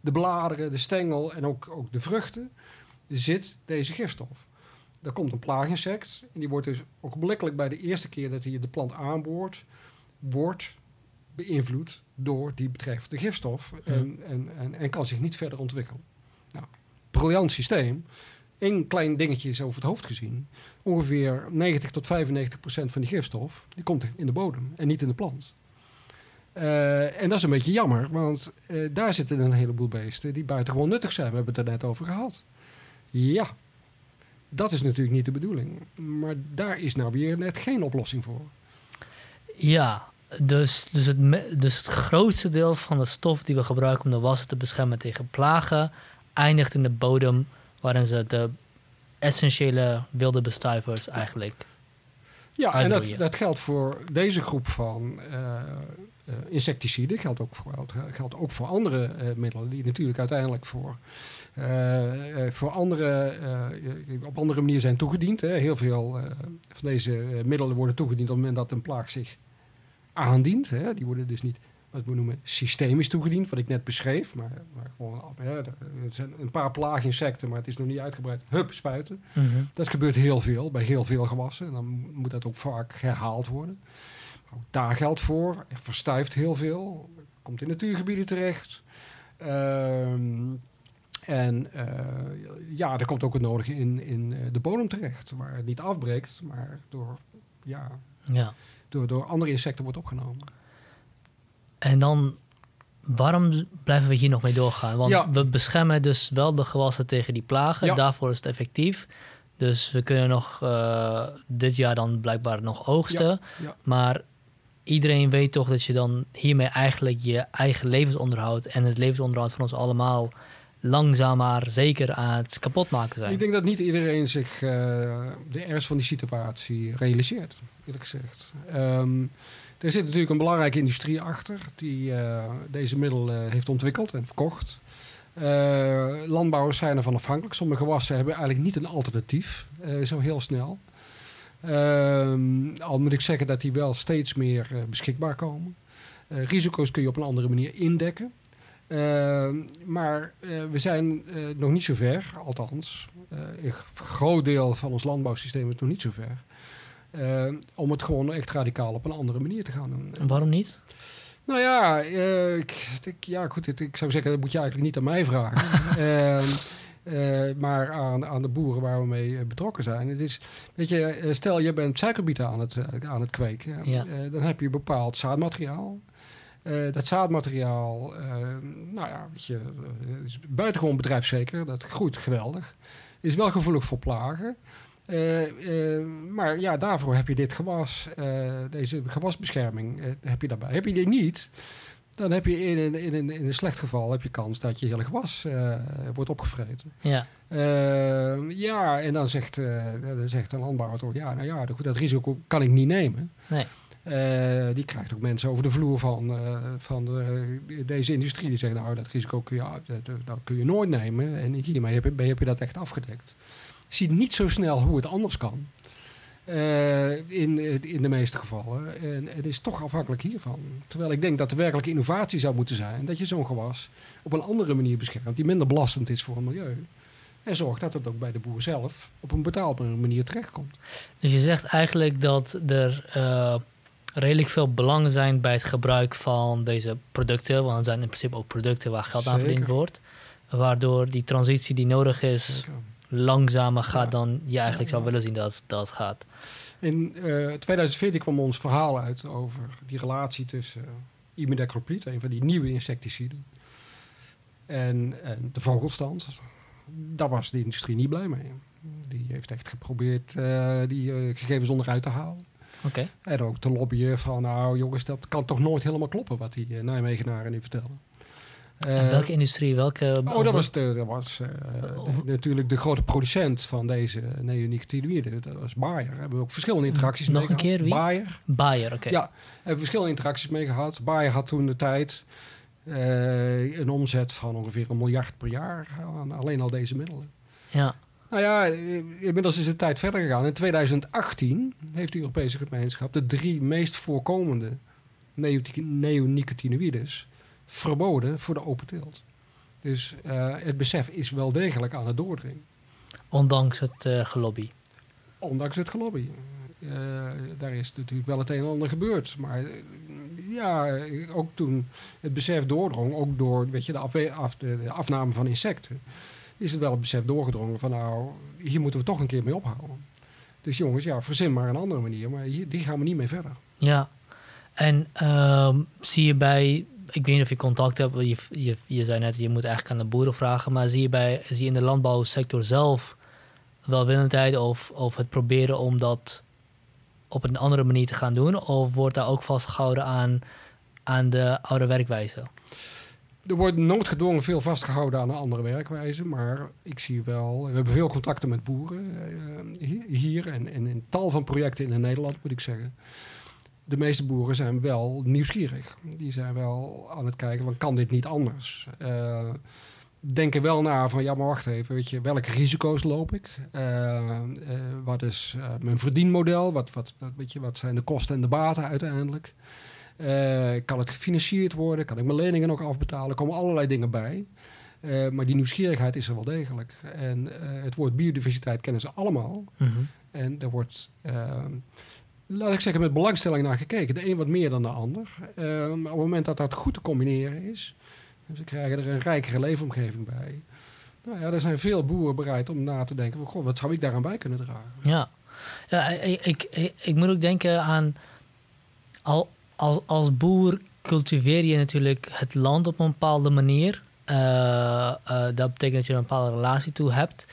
de bladeren, de stengel en ook, ook de vruchten, zit deze gifstof. Er komt een plaaginsect en die wordt dus ogenblikkelijk bij de eerste keer dat hij de plant aanboort, wordt beïnvloed door die betreffende gifstof en, en, en, en kan zich niet verder ontwikkelen. Briljant systeem. Eén klein dingetje is over het hoofd gezien. Ongeveer 90 tot 95 procent van die gifstof die komt in de bodem en niet in de plant. Eh, en dat is een beetje jammer, want eh, daar zitten een heleboel beesten die buitengewoon nuttig zijn. We hebben het er net over gehad. Ja, dat is natuurlijk niet de bedoeling. Maar daar is nou weer net geen oplossing voor. Ja, dus, dus, het, dus het grootste deel van de stof die we gebruiken om de wassen te beschermen tegen plagen, eindigt in de bodem, waarin ze de essentiële wilde bestuivers eigenlijk. Ja, en dat, dat geldt voor deze groep van eh, eh, insecticiden. Geldt ook voor, geldt- ook voor andere eh, middelen die natuurlijk uiteindelijk voor, voor andere, op andere manier zijn toegediend. Hè. Heel veel van deze middelen worden toegediend op het moment dat een plaag zich aandient. Hè. Die worden dus niet wat we noemen systemisch toegediend, wat ik net beschreef. Maar, maar gewoon, hè, er zijn een paar plaaginsecten, maar het is nog niet uitgebreid. Hup, spuiten. Dat gebeurt heel veel, bij heel veel gewassen. En dan moet dat ook vaak herhaald worden. Ook daar geldt voor. Er verstuift heel veel. Komt in natuurgebieden terecht. Ehm, en eh, ja, er komt ook het nodige in, in eh, de bodem terecht. Waar het niet afbreekt, maar door, ja, Ja. door, door andere insecten wordt opgenomen. En dan, waarom blijven we hier nog mee doorgaan? Want Ja. we beschermen dus wel de gewassen tegen die plagen. Ja. Daarvoor is het effectief. Dus we kunnen nog eh, dit jaar dan blijkbaar nog oogsten. ja. Maar iedereen weet toch dat je dan hiermee eigenlijk je eigen levensonderhoud en het levensonderhoud van ons allemaal langzaam maar zeker aan het kapotmaken zijn. Ik denk dat niet iedereen zich eh, de ernst van die situatie realiseert, eerlijk gezegd. Ehm, er zit natuurlijk een belangrijke industrie achter die eh, deze middelen heeft ontwikkeld en verkocht. Eh, landbouwers zijn ervan afhankelijk. Sommige gewassen hebben eigenlijk niet een alternatief, eh, zo heel snel. Ehm, al moet ik zeggen dat die wel steeds meer eh, beschikbaar komen. Eh, risico's kun je op een andere manier indekken. Ehm, maar eh, we zijn eh, nog niet zo ver, althans. eh, een groot deel van ons landbouwsysteem is nog niet zo ver. Eh, om het gewoon echt radicaal op een andere manier te gaan doen. En waarom niet? Nou ja, eh, ik, ik- ja goed, het- ik zou zeggen, dat moet je eigenlijk niet aan mij vragen. *laughs* Ehm, eh, maar aan, aan de boeren waar we mee betrokken zijn. Het is, weet je, stel je bent suikerbieten aan het, aan het kweken. Ja. dan heb je bepaald zaadmateriaal. Dat zaadmateriaal, eh, nou ja, weet je, is buitengewoon bedrijfszeker. Dat groeit geweldig. Is wel gevoelig voor plagen. Eh, eh, maar ja, daarvoor heb je dit gewas, eh, deze gewasbescherming heb je daarbij. Heb je die niet, dan heb je in, een- in, een- in een slecht geval heb je kans dat je hele gewas wordt opgevreten. Ja, ja, en dan zegt, dan zegt een landbouwer toch, ja, nou ja, dat, dat risico kan ik niet nemen. nee. Die krijgt ook mensen over de vloer van, van deze industrie. Die zeggen, nou, dat risico kun je, dat, dat kun je nooit nemen. En hiermee heb je, heb je dat echt afgedekt. Je ziet niet zo snel hoe het anders kan. Eh, in, in de meeste gevallen. En het is toch afhankelijk hiervan. Terwijl ik denk dat de werkelijke innovatie zou moeten zijn... dat je zo'n gewas op een andere manier beschermt... die minder belastend is voor het milieu. En zorgt dat het ook bij de boer zelf... op een betaalbare manier terechtkomt. Dus je zegt eigenlijk dat er eh, redelijk veel belangen zijn bij het gebruik van deze producten. Want het zijn in principe ook producten waar geld aan verdiend wordt. Waardoor die transitie die nodig is Zeker. Langzamer gaat Ja. dan je eigenlijk Ja, zou willen zien dat, dat het gaat. In eh 2014 kwam ons verhaal uit over die relatie tussen uh, imidacloprid, een van die nieuwe insecticiden, en, en de vogelstand. Daar was de industrie niet blij mee. Die heeft echt geprobeerd uh, die uh, gegevens onderuit te halen. Oké. En ook te lobbyen van, nou jongens, dat kan toch nooit helemaal kloppen wat die uh, Nijmegenaren nu vertellen. En welke industrie, welke... Oh, dat was, de, dat was natuurlijk de grote producent van deze neonicotinoïden. Dat was Bayer. Daar hebben we ook verschillende interacties Nog mee een keer, wie? Bayer. Bayer, oké. Ja, hebben verschillende interacties mee gehad. Bayer had toen de tijd uh, een omzet van ongeveer een miljard per jaar aan alleen al deze middelen. Ja. Nou ja, inmiddels is de tijd verder gegaan. In 2018 heeft de Europese gemeenschap de drie meest voorkomende neonicotinoïdes verboden voor de open teelt. Dus uh, het besef is wel degelijk aan het doordringen. Ondanks het uh, gelobby? Ondanks het gelobby. Uh, daar is natuurlijk wel het een en ander gebeurd. Maar ja, ook toen het besef doordrong, ook door weet je, de, af, af, de, de, afname van insecten, is het wel het besef doorgedrongen van nou, hier moeten we toch een keer mee ophouden. Dus jongens, ja, verzin maar een andere manier, maar hier, die gaan we niet mee verder. Ja, en uh, zie je bij, ik weet niet of je contact hebt, je, je, je zei net, je moet eigenlijk aan de boeren vragen, maar zie je, bij, zie je in de landbouwsector zelf welwillendheid of, of het proberen om dat op een andere manier te gaan doen? Of wordt daar ook vastgehouden aan, aan de oude werkwijze? Er wordt noodgedwongen veel vastgehouden aan een andere werkwijze. Maar ik zie wel, we hebben veel contacten met boeren uh, hier en, en in tal van projecten in Nederland, moet ik zeggen. De meeste boeren zijn wel nieuwsgierig. Die zijn wel aan het kijken van kan dit niet anders? Uh, denken wel na van ja, maar wacht even, weet je, welke risico's loop ik? Uh, uh, wat is mijn verdienmodel? Wat, wat, wat, weet je, wat zijn de kosten en de baten uiteindelijk? kan het gefinancierd worden? Kan ik mijn leningen nog afbetalen? Er komen allerlei dingen bij. maar die nieuwsgierigheid is er wel degelijk. En het woord biodiversiteit kennen ze allemaal. -hmm. En er wordt laat ik zeggen, met belangstelling naar gekeken. De een wat meer dan de ander. maar op het moment dat dat goed te combineren is, ze krijgen er een rijkere leefomgeving bij. Nou ja, er zijn veel boeren bereid om na te denken van... Wat zou ik daaraan bij kunnen dragen? Ja, ja ik, ik, moet ook denken aan... Al, als, als boer cultiveer je natuurlijk het land op een bepaalde manier. Uh, uh, dat betekent dat je een bepaalde relatie toe hebt.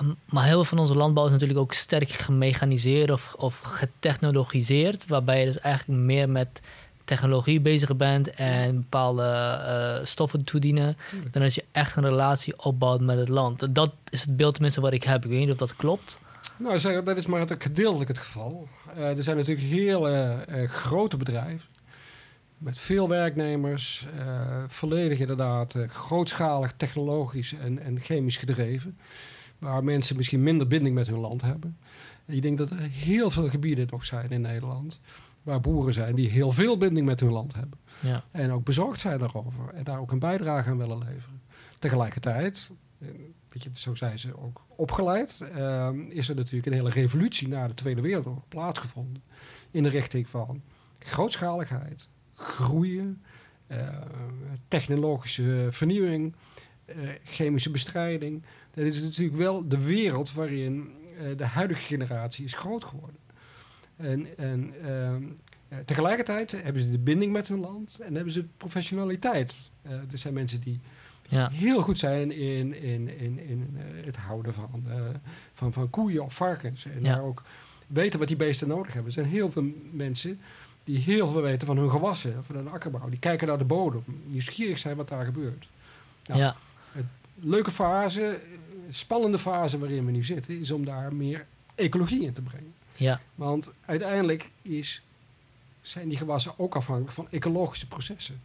Um, maar heel veel van onze landbouw is natuurlijk ook sterk gemechaniseerd of, of getechnologiseerd. Waarbij je dus eigenlijk meer met technologie bezig bent en bepaalde uh, stoffen toedienen, dan dat je echt een relatie opbouwt met het land. Dat is het beeld tenminste wat ik heb. Ik weet niet of dat klopt. Nou, zeg, dat is maar het, gedeeltelijk het geval. Uh, er zijn natuurlijk heel uh, grote bedrijven met veel werknemers, volledig inderdaad grootschalig technologisch en, en chemisch gedreven, waar mensen misschien minder binding met hun land hebben. En ik denk dat er heel veel gebieden nog zijn in Nederland waar boeren zijn die heel veel binding met hun land hebben. Ja. En ook bezorgd zijn daarover en daar ook een bijdrage aan willen leveren. Tegelijkertijd, weet je, zo zijn ze ook opgeleid, uh, is er natuurlijk een hele revolutie na de Tweede Wereldoorlog plaatsgevonden. In de richting van grootschaligheid, groeien, uh, technologische vernieuwing, uh, chemische bestrijding. Dat is natuurlijk wel de wereld waarin de huidige generatie is groot geworden. En, en uh, tegelijkertijd hebben ze de binding met hun land en hebben ze professionaliteit. Uh, er zijn mensen die ja. heel goed zijn in, in, in, in het houden van, van, van koeien of varkens. En ja. daar ook weten wat die beesten nodig hebben. Er zijn heel veel mensen die heel veel weten van hun gewassen, van hun akkerbouw. Die kijken naar de bodem, nieuwsgierig zijn wat daar gebeurt. Nou, ja. Leuke fase, spannende fase waarin we nu zitten, is om daar meer ecologie in te brengen. Ja. Want uiteindelijk is, zijn die gewassen ook afhankelijk van ecologische processen.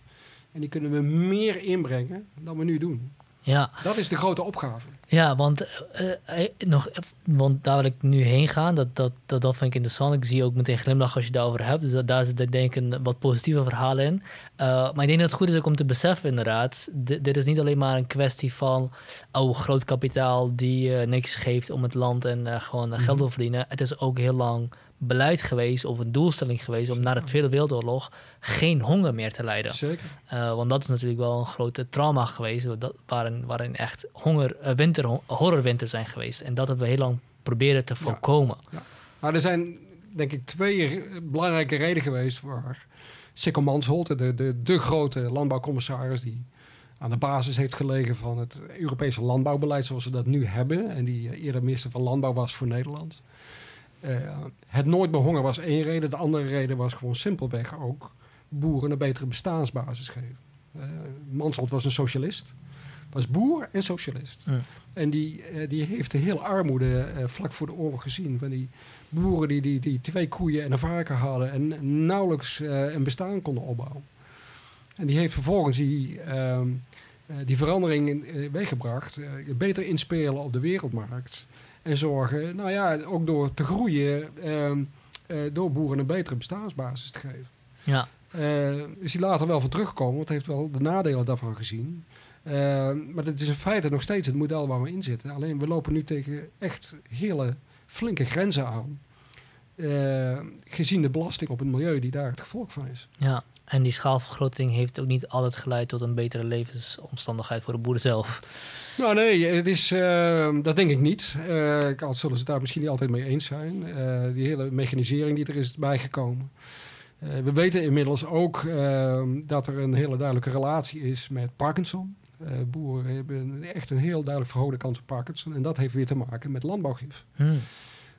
En die kunnen we meer inbrengen dan we nu doen. Ja. Dat is de grote opgave. Ja, want, uh, uh, nog, want daar wil ik nu heen gaan. Dat, dat, dat, dat vind ik interessant. Ik zie ook meteen glimlach als je daarover hebt. Dus dat, daar zit denk ik een wat positieve verhalen in. Uh, maar ik denk dat het goed is ook om te beseffen inderdaad. Dit is niet alleen maar een kwestie van... oh, groot kapitaal die niks geeft om het land en gewoon geld Mhm. wil verdienen. Het is ook heel lang beleid geweest of een doelstelling geweest... om na de Tweede Wereldoorlog geen honger meer te lijden. Zeker. Uh, want dat is natuurlijk wel een grote trauma geweest, dat, waarin, waarin echt honger, uh, winter, horrorwinter zijn geweest. En dat hebben we heel lang proberen te voorkomen. Ja. Ja. Nou, er zijn denk ik twee belangrijke redenen geweest waar Sikkel Mansholt, de, de, de grote landbouwcommissaris die aan de basis heeft gelegen van het Europese landbouwbeleid zoals we dat nu hebben. En die eh, eerder minister van Landbouw was voor Nederland. Eh, het nooit meer honger was één reden. De andere reden was gewoon simpelweg ook boeren een betere bestaansbasis geven. Uh, Mansholt was een socialist. Was boer en socialist. Ja. En die, eh, die heeft de hele armoede eh, vlak voor de oorlog gezien. Van die boeren die, die, die twee koeien en een varken hadden en nauwelijks eh, een bestaan konden opbouwen. En die heeft vervolgens die, ehm, eh, die verandering in, eh, weggebracht. eh, beter inspelen op de wereldmarkt. En zorgen, nou ja, ook door te groeien, ehm, eh, door boeren een betere bestaansbasis te geven. Ja, Eh is hij later wel van teruggekomen, want heeft wel de nadelen daarvan gezien. Eh, maar het is in feite nog steeds het model waar we in zitten. Alleen we lopen nu tegen echt hele flinke grenzen aan. Eh, gezien de belasting op het milieu die daar het gevolg van is. ja. En die schaalvergroting heeft ook niet altijd geleid tot een betere levensomstandigheid voor de boeren zelf. Nou nee, het is, eh, dat denk ik niet. Al zullen ze het daar misschien niet altijd mee eens zijn. Eh, die hele mechanisering die er is bijgekomen. We weten inmiddels ook dat er een hele duidelijke relatie is met Parkinson. Boeren hebben echt een heel duidelijk verhoogde kans op Parkinson. En dat heeft weer te maken met landbouwgif. Hm.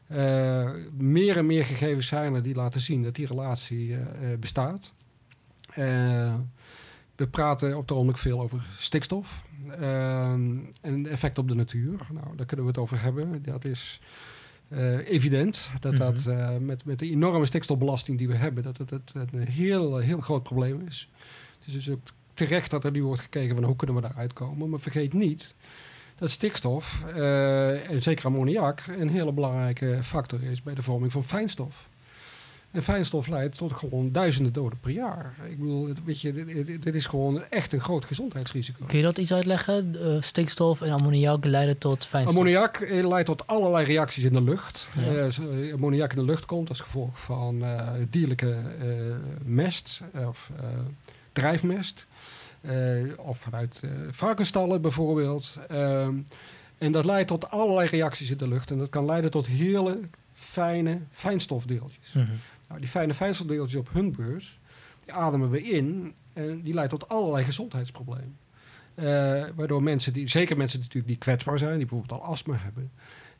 Eh, meer en meer gegevens zijn er die laten zien dat die relatie bestaat. Eh, we praten op het ogenblik veel over stikstof eh, en de effect op de natuur. Nou, daar kunnen we het over hebben. Dat is eh, evident dat dat Mhm. eh, met, met de enorme stikstofbelasting die we hebben, dat het, het een heel, heel groot probleem is. Het is dus ook terecht dat er nu wordt gekeken van hoe kunnen we daaruit komen. Maar vergeet niet dat stikstof, en zeker ammoniak, een hele belangrijke factor is bij de vorming van fijnstof. En fijnstof leidt tot gewoon duizenden doden per jaar. Ik bedoel, het- weet je, dit, dit- dit is gewoon echt een groot gezondheidsrisico. Kun je dat iets uitleggen? Eh, stikstof en ammoniak leiden tot fijnstof. Ammoniak eh, leidt tot allerlei reacties in de lucht. Ja. Eh, ammoniak in de lucht komt als gevolg van dierlijke mest of drijfmest. Of vanuit varkensstallen bijvoorbeeld. En dat leidt tot allerlei reacties in de lucht. En dat kan leiden tot hele fijne fijnstofdeeltjes. Mhm. Nou, die fijne fijnstofdeeltjes op hun beurt, die ademen we in en die leidt tot allerlei gezondheidsproblemen. Eh, waardoor mensen, die, zeker mensen die, natuurlijk die kwetsbaar zijn, die bijvoorbeeld al astma hebben,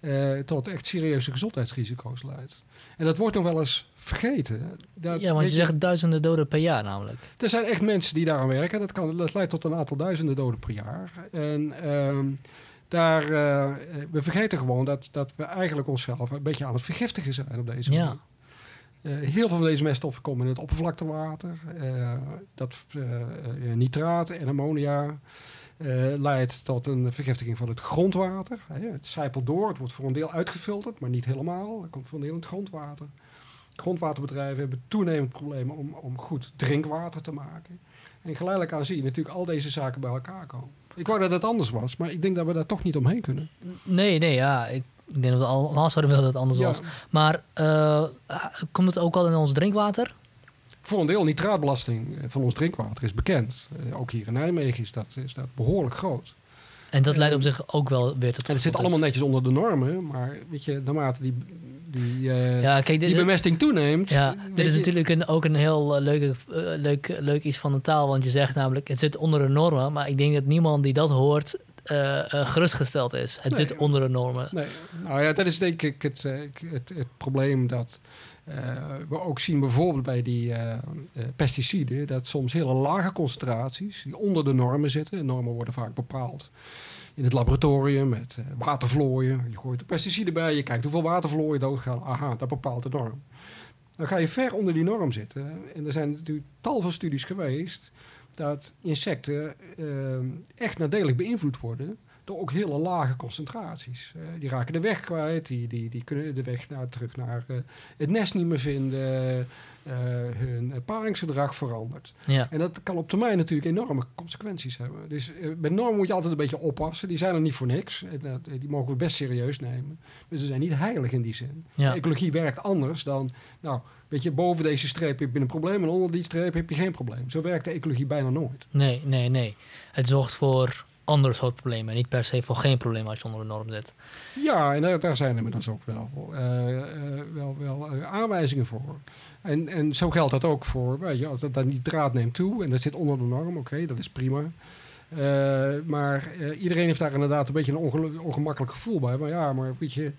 eh, tot echt serieuze gezondheidsrisico's leidt. En dat wordt nog wel eens vergeten. Dat, ja, want je zegt duizenden doden per jaar namelijk. er zijn echt mensen die daaraan werken. Dat, kan, dat leidt tot een aantal duizenden doden per jaar. En ehm, daar, eh, we vergeten gewoon dat, dat we eigenlijk onszelf een beetje aan het vergiftigen zijn op deze Ja. manier. Eh, heel veel van deze meststoffen komen in het oppervlaktewater. Eh, dat eh, nitraat en ammonia leidt tot een vergiftiging van het grondwater. Het zijpelt door, het wordt voor een deel uitgefilterd, maar niet helemaal. Het komt voor een deel in het grondwater. Grondwaterbedrijven hebben toenemend problemen om, om goed drinkwater te maken. En geleidelijk aan zie je natuurlijk al deze zaken bij elkaar komen. Ik wou dat het anders was, maar ik denk dat we daar toch niet omheen kunnen. Nee, nee, ja. Ik, ik denk dat we allemaal zouden willen dat het anders Ja, was. Maar eh, komt het ook al in ons drinkwater? voor een deel nitraatbelasting eh, van ons drinkwater is bekend. Eh, ook hier in Nijmegen is dat, is dat behoorlijk groot. En dat leidt Eh, op zich ook wel weer tot... En het zit allemaal netjes onder de normen, maar weet je, naarmate die, die, eh, Ja, kijk, dit, die bemesting toeneemt. ja, dit is je- natuurlijk een, ook een heel eh, leuke, eh, leuk, leuk iets van de taal. Want je zegt namelijk, het zit onder de normen. Maar ik denk dat niemand die dat hoort eh, eh, gerustgesteld is. Het Nee. zit onder de normen. Nee, nou ja, dat is denk ik het, eh, het, het probleem dat we ook zien bijvoorbeeld bij die pesticiden, dat soms hele lage concentraties die onder de normen zitten. En normen worden vaak bepaald in het laboratorium met watervlooien. Je gooit de pesticiden bij, je kijkt hoeveel watervlooien doodgaan. Aha, dat bepaalt de norm. Dan ga je ver onder die norm zitten. En er zijn natuurlijk tal van studies geweest dat insecten eh, echt nadelig beïnvloed worden door ook hele lage concentraties. Eh, die raken de weg kwijt, die, die, die kunnen de weg naar, terug naar eh, het nest niet meer vinden, eh, hun paringsgedrag verandert. Ja. En dat kan op termijn natuurlijk enorme consequenties hebben. Dus met normen moet je altijd een beetje oppassen. Die zijn er niet voor niks. En, die mogen we best serieus nemen. Maar ze zijn niet heilig in die zin. Ja. Ecologie werkt anders dan, nou, weet je, boven deze streep heb je een probleem en onder die streep heb je geen probleem. Zo werkt de ecologie bijna nooit. Nee, nee, nee. Het zorgt voor ander soort problemen. Niet per se voor geen probleem als je onder de norm zit. Ja, en daar, daar zijn inmiddels ook wel, eh, eh, wel, wel eh, aanwijzingen voor. En, en zo geldt dat ook voor, weet je, als dat, dat nitraat neemt toe en dat zit onder de norm, oké, dat is prima. Maar iedereen heeft daar inderdaad een beetje een onge- ongemakkelijk gevoel bij. Maar ja, maar weet je,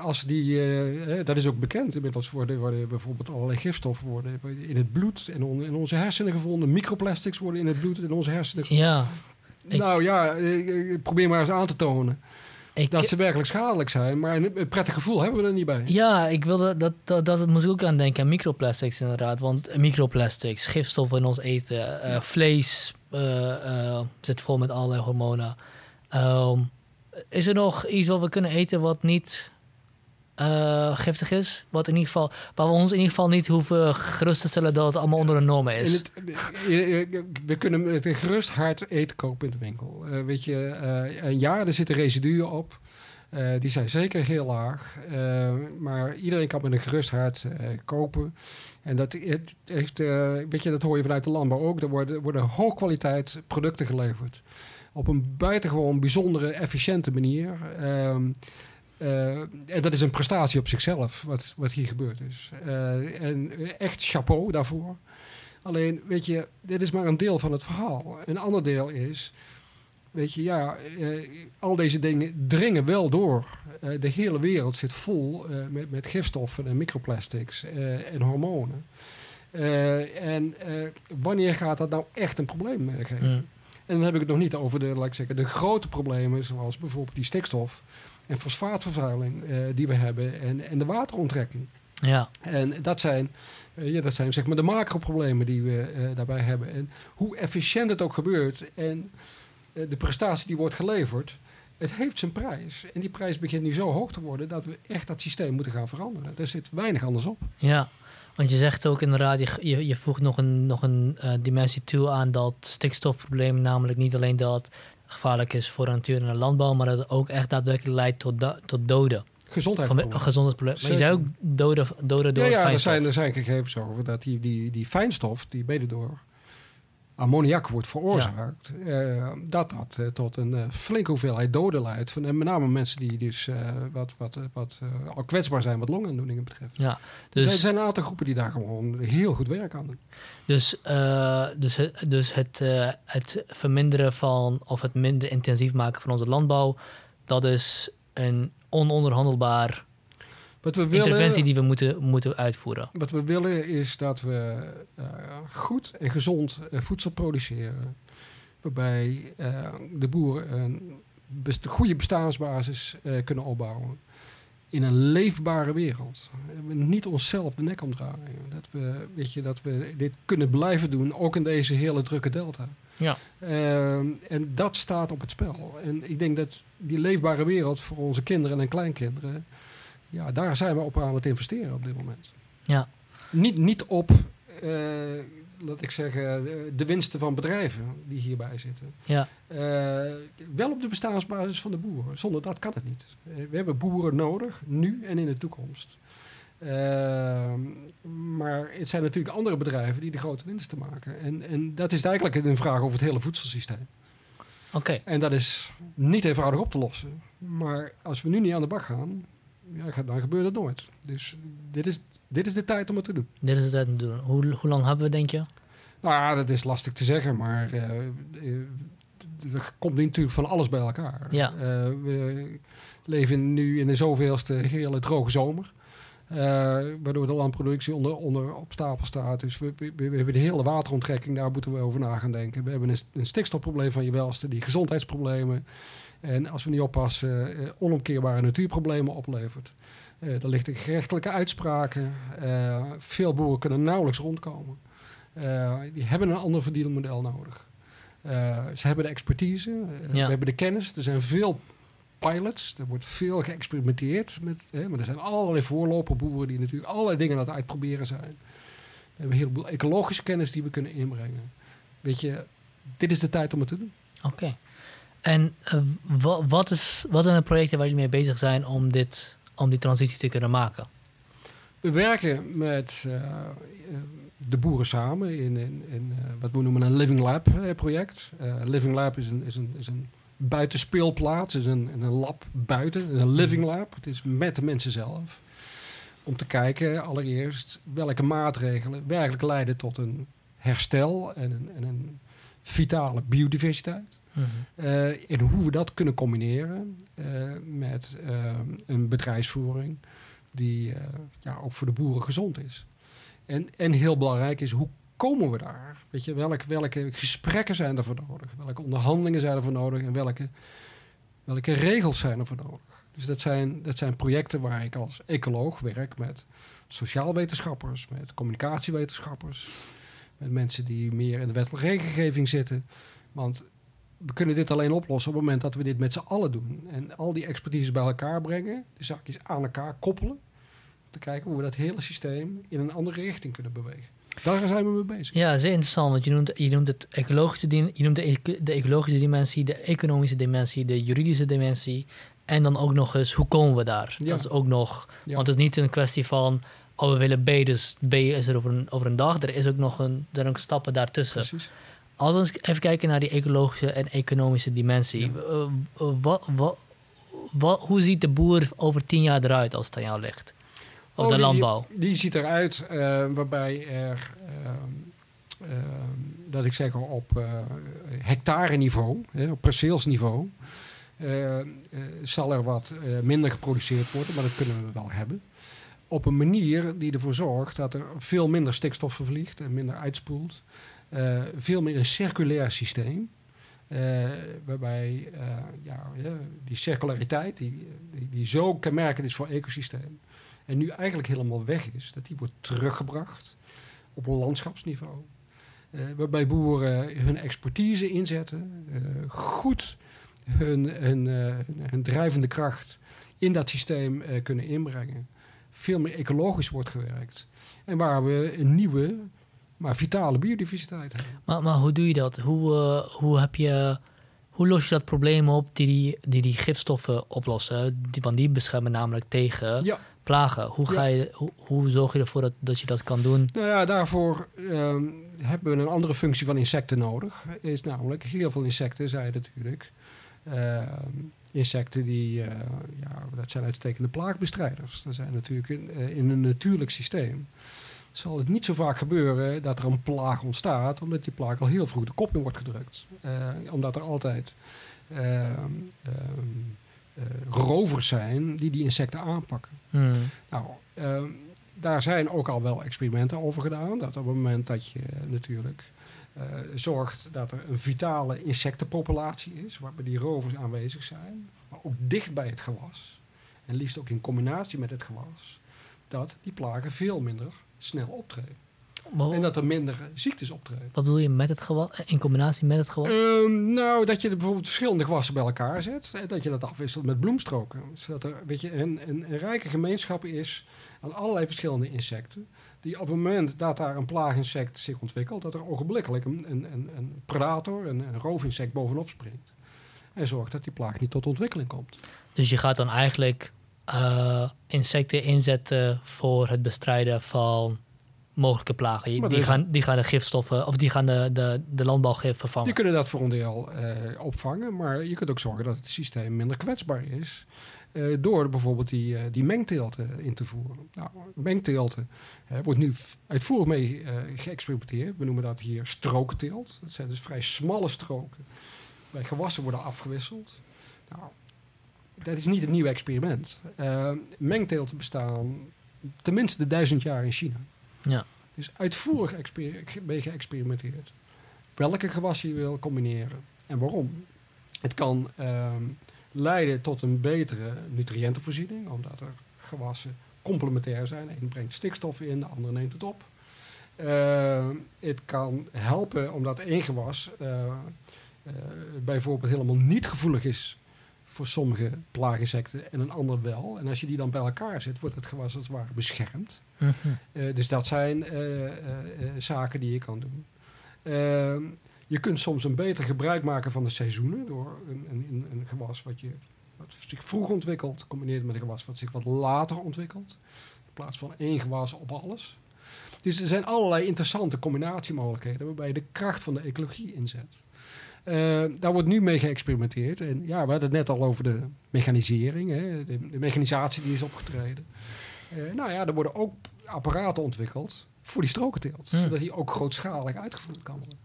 als die, dat is ook bekend. Inmiddels worden, worden bijvoorbeeld allerlei gifstoffen worden in het bloed en on- in onze hersenen gevonden. Microplastics worden in het bloed en in onze hersenen gevonden. Ja, Ik- Nou ja, eh, probeer maar eens aan te tonen ik, dat ze werkelijk schadelijk zijn. Maar een, een prettig gevoel hebben we er niet bij. ja, ik wilde dat, dat, dat moest ik ook aan denken. aan Microplastics inderdaad. Want microplastics, gifstoffen in ons eten, eh, vlees eh, eh, zit vol met allerlei hormonen. Ehm, is er nog iets wat we kunnen eten wat niet eh, giftig is? Wat in ieder geval, waar we ons in ieder geval niet hoeven gerust te stellen dat het allemaal onder de normen is. eh, eh, we kunnen met een gerust hart eten kopen in de winkel. Eh, weet je, eh, en ja, er zitten residuen op. Eh, die zijn zeker heel laag. Eh, maar iedereen kan met een gerust hart eh, kopen. En dat heeft, eh, weet je, dat hoor je vanuit de landbouw ook. Er worden, worden hoogkwaliteit producten geleverd. Op een buitengewoon bijzondere, efficiënte manier. Ehm, eh, en dat is een prestatie op zichzelf, wat, wat hier gebeurd is. Eh, en echt chapeau daarvoor. Alleen, weet je, dit is maar een deel van het verhaal. Een ander deel is, weet je, ja, eh, al deze dingen dringen wel door. Eh, de hele wereld zit vol eh, met, met gifstoffen en microplastics eh, en hormonen. Eh, en eh, wanneer gaat dat nou echt een probleem eh, geven? Mm. En dan heb ik het nog niet over de, laat ik zeggen, de grote problemen, zoals bijvoorbeeld die stikstof en fosfaatvervuiling eh, die we hebben en, en de wateronttrekking. Ja, En dat zijn, eh, ja, dat zijn zeg maar de macro-problemen die we eh, daarbij hebben. En hoe efficiënt het ook gebeurt en de prestatie die wordt geleverd, het heeft zijn prijs. En die prijs begint nu zo hoog te worden dat we echt dat systeem moeten gaan veranderen. Er zit weinig anders op. ja. Want je zegt ook inderdaad, je, je, je voegt nog een, nog een dimensie toe aan dat stikstofprobleem. Namelijk niet alleen dat gevaarlijk is voor de natuur en de landbouw, maar dat het ook echt daadwerkelijk leidt tot, tot doden. Gezondheidsproblemen. gezondheidsprobleem. Maar je zei ook doden, doden door Ja, ja er, fijnstof. zijn, er zijn gegevens over dat die, die, die fijnstof, die mede door ammoniak wordt veroorzaakt, eh, dat dat eh, tot een eh, flinke hoeveelheid doden leidt. Van, en met name mensen die dus wat, wat, wat al kwetsbaar zijn wat longaandoeningen betreft. Ja, Dus, er dus, zijn- zijn een aantal groepen die daar gewoon heel goed werk aan doen. dus, dus, dus het, eh, het verminderen van, of het minder intensief maken van onze landbouw, dat is een ononderhandelbaar Wat we willen, interventie die we moeten, moeten uitvoeren. wat we willen is dat we eh, goed en gezond eh, voedsel produceren. Waarbij eh, de boeren een best- goede bestaansbasis kunnen opbouwen. In een leefbare wereld. We niet onszelf de nek omdraaien. Dat we, weet je, dat we dit kunnen blijven doen, ook in deze hele drukke delta. Ja. En dat staat op het spel. En ik denk dat die leefbare wereld voor onze kinderen en kleinkinderen, ja, daar zijn we op aan het investeren op dit moment. Ja. Niet, niet op, eh, laat ik zeggen, de, winsten van bedrijven die hierbij zitten. Ja, Eh, wel op de bestaansbasis van de boeren. Zonder dat kan het niet. Eh, we hebben boeren nodig, nu en in de toekomst. Maar het zijn natuurlijk andere bedrijven die de grote winsten maken. En, en dat is eigenlijk een vraag over het hele voedselsysteem. oké. En dat is niet eenvoudig op te lossen. Maar als we nu niet aan de bak gaan, ja, dan gebeurt het nooit. Dus dit is, dit is de tijd om het te doen. Dit is het uit te doen. Hoe, hoe lang hebben we, denk je? Nou ja, dat is lastig te zeggen, maar eh, er komt natuurlijk van alles bij elkaar. Ja. Eh, we leven nu in de zoveelste hele droge zomer. waardoor de landproductie onder, onder op stapel staat. Dus we, we, we hebben de hele wateronttrekking, daar moeten we over na gaan denken. We hebben een, een stikstofprobleem van je welste, die gezondheidsproblemen. En als we niet oppassen, eh, onomkeerbare natuurproblemen oplevert. Eh er ligt gerechtelijke uitspraken. Eh, veel boeren kunnen nauwelijks rondkomen. Die hebben een ander verdienmodel nodig. Ze hebben de expertise, Ja. we hebben de kennis. Er zijn veel pilots, er wordt veel geëxperimenteerd. Met, hè, maar er zijn allerlei voorloperboeren die natuurlijk allerlei dingen aan het uitproberen zijn. We hebben een heleboel ecologische kennis die we kunnen inbrengen. Weet je, dit is de tijd om het te doen. Oké. En eh, wa- wat, is, wat zijn de projecten waar jullie mee bezig zijn om, dit, om die transitie te kunnen maken? We werken met eh, eh, de boeren samen in, in, in wat we noemen een Living Lab project. Living Lab is een, is een, is een buitenspeelplaats, is een, een lab buiten, een Living Lab. Het is met de mensen zelf. Om te kijken allereerst welke maatregelen werkelijk leiden tot een herstel en een, en een vitale biodiversiteit. Mhm. Eh, en hoe we dat kunnen combineren eh, met eh, een bedrijfsvoering die ja, ook voor de boeren gezond is. En, en heel belangrijk is, hoe komen we daar? Weet je, welke, welke gesprekken zijn er voor nodig? Welke onderhandelingen zijn er voor nodig? En welke, welke regels zijn er voor nodig? Dus dat zijn, dat zijn projecten waar ik als ecoloog werk met sociaalwetenschappers, met communicatiewetenschappers, met mensen die meer in de wettelijke regelgeving zitten. Want we kunnen dit alleen oplossen op het moment dat we dit met z'n allen doen. En al die expertise bij elkaar brengen, de zaakjes aan elkaar koppelen. Om te kijken hoe we dat hele systeem in een andere richting kunnen bewegen. Daar zijn we mee bezig. Ja, zeer interessant. Want je noemt, je noemt het ecologische, je noemt de, eco- de ecologische dimensie, de economische dimensie, de juridische dimensie. En dan ook nog eens, hoe komen we daar? Ja. Dat is ook nog. Ja. Want het is niet een kwestie van, oh, we willen B, dus B is er over een, over een dag. Er is ook nog een, er zijn ook stappen daartussen. Precies. Als we eens even kijken naar die ecologische en economische dimensie. Ja. eh, eh, wat, wat, wat, hoe ziet de boer over tien jaar eruit als het aan jou ligt? Of Oh, de landbouw? Die ziet eruit eh, waarbij er, ehm, ehm, dat ik zeg op eh hectare niveau, hè, op perceelsniveau, zal er wat minder geproduceerd worden, maar dat kunnen we wel hebben. Op een manier die ervoor zorgt dat er veel minder stikstof vervliegt en minder uitspoelt. Eh, veel meer een circulair systeem. eh, waarbij eh, ja, die circulariteit, die, die, zo kenmerkend is voor ecosysteem, en nu eigenlijk helemaal weg is, dat die wordt teruggebracht op een landschapsniveau. Waarbij boeren hun expertise inzetten, goed hun, hun, hun drijvende kracht in dat systeem kunnen inbrengen. Veel meer ecologisch wordt gewerkt. En waar we een nieuwe, maar vitale biodiversiteit hebben. Maar, maar hoe doe je dat? Hoe, eh, hoe, heb je, hoe los je dat probleem op die die, die, die gifstoffen oplossen? Die, want die beschermen namelijk tegen Ja, plagen. Hoe, ga je, hoe, hoe zorg je ervoor dat, dat je dat kan doen? Nou ja, daarvoor ehm, hebben we een andere functie van insecten nodig. Is namelijk, heel veel insecten zijn natuurlijk ehm, insecten die, eh, ja, dat zijn uitstekende plaagbestrijders. Dat zijn natuurlijk in, eh, in een natuurlijk systeem. Zal het niet zo vaak gebeuren dat er een plaag ontstaat, omdat die plaag al heel vroeg de kop in wordt gedrukt. Eh, omdat er altijd ehm, ehm, eh, rovers zijn die die insecten aanpakken. Hmm. Nou, ehm, daar zijn ook al wel experimenten over gedaan. Dat op het moment dat je natuurlijk eh, zorgt dat er een vitale insectenpopulatie is, waarbij die rovers aanwezig zijn, maar ook dicht bij het gewas, en liefst ook in combinatie met het gewas, dat die plagen veel minder snel optreden. En dat er minder ziektes optreden. wat bedoel je met het gewas? In combinatie met het gewas? Ehm, nou, dat je bijvoorbeeld verschillende gewassen bij elkaar zet. En dat je dat afwisselt met bloemstroken. Zodat er weet je, een, een, een rijke gemeenschap is aan allerlei verschillende insecten. Die op het moment dat daar een plaaginsect zich ontwikkelt, dat er ogenblikkelijk een, een, een, een predator, een, een roofinsect bovenop springt. En zorgt dat die plaag niet tot ontwikkeling komt. Dus je gaat dan eigenlijk eh, insecten inzetten voor het bestrijden van mogelijke plagen. Maar Die gaan, die gaan de gifstoffen, of die gaan de, de, de landbouwgif vervangen. Die kunnen dat voor een deel eh, opvangen, maar je kunt ook zorgen dat het systeem minder kwetsbaar is. eh, door bijvoorbeeld die, eh, die mengteelten in te voeren. Nou, mengteelten wordt nu uitvoerig mee geëxperimenteerd. We noemen dat hier strookteelt. Dat zijn dus vrij smalle stroken. Bij gewassen worden afgewisseld. Nou, dat is niet een nieuw experiment. Eh, mengteelten bestaan tenminste duizend jaar in China. Ja. Dus uitvoerig mee geëxperimenteerd. Welke gewassen je wil combineren en waarom. Het kan ehm, leiden tot een betere nutriëntenvoorziening, omdat er gewassen complementair zijn. De een brengt stikstof in, de andere neemt het op. Ehm, het kan helpen omdat één gewas eh, eh, bijvoorbeeld helemaal niet gevoelig is voor sommige plaaginsecten en een ander wel. En als je die dan bij elkaar zet, wordt het gewas als het ware beschermd. Mhm. Eh, dus dat zijn eh, eh, zaken die je kan doen. Ehm, je kunt soms een beter gebruik maken van de seizoenen door een, een, een, een gewas wat, je, wat zich vroeg ontwikkelt, combineert met een gewas wat zich wat later ontwikkelt. In plaats van één gewas op alles. Dus er zijn allerlei interessante combinatiemogelijkheden waarbij je de kracht van de ecologie inzet. Eh, daar wordt nu mee geëxperimenteerd. En ja, we hadden het net al over de mechanisering, hè, de, de mechanisatie die is opgetreden. Eh, nou ja, er worden ook apparaten ontwikkeld voor die strokenteelt. Zodat die ook grootschalig uitgevoerd kan worden.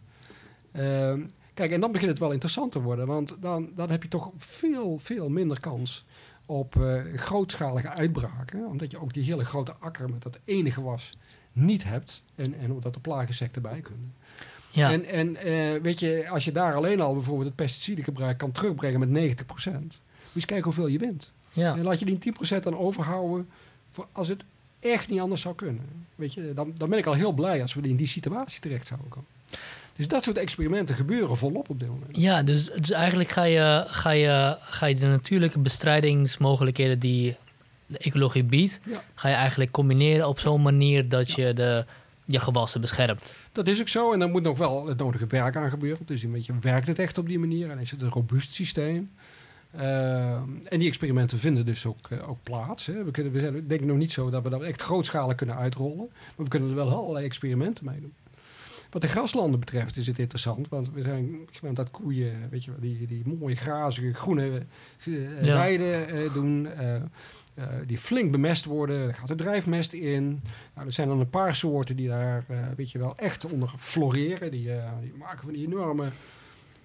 Ehm, kijk, en dan begint het wel interessant te worden, want dan, dan heb je toch veel, veel minder kans op eh, grootschalige uitbraken. Omdat je ook die hele grote akker met dat ene gewas niet hebt. En, en omdat er plagensecten bij kunnen. Ja, En, en eh, weet je, als je daar alleen al bijvoorbeeld het pesticidengebruik kan terugbrengen met 90%. Moet je eens kijken hoeveel je wint. ja. En laat je die 10% dan overhouden voor als het echt niet anders zou kunnen. Weet je, dan, dan ben ik al heel blij als we in die situatie terecht zouden komen. Dus dat soort experimenten gebeuren volop op dit moment. Ja, dus, dus eigenlijk ga je, ga, je, ga je de natuurlijke bestrijdingsmogelijkheden die de ecologie biedt, Ja. ga je eigenlijk combineren op zo'n manier dat je de, je gewassen beschermt. Dat is ook zo. En daar moet nog wel het nodige werk aan gebeuren. Dus een beetje, werkt het echt op die manier? En is het een robuust systeem? Uh, en die experimenten vinden dus ook, uh, ook plaats. Hè. We, kunnen, we zijn denk ik nog niet zo dat we dat echt grootschalig kunnen uitrollen. Maar we kunnen er wel allerlei experimenten mee doen. Wat de graslanden betreft is het interessant. Want we zijn gewend dat koeien, weet je die, die mooie grazige groene uh, Ja. weiden doen. Uh, die flink bemest worden. Er gaat er drijfmest in. Nou, er zijn dan een paar soorten die daar, uh, weet je wel, echt onder floreren. Die, die maken van die enorme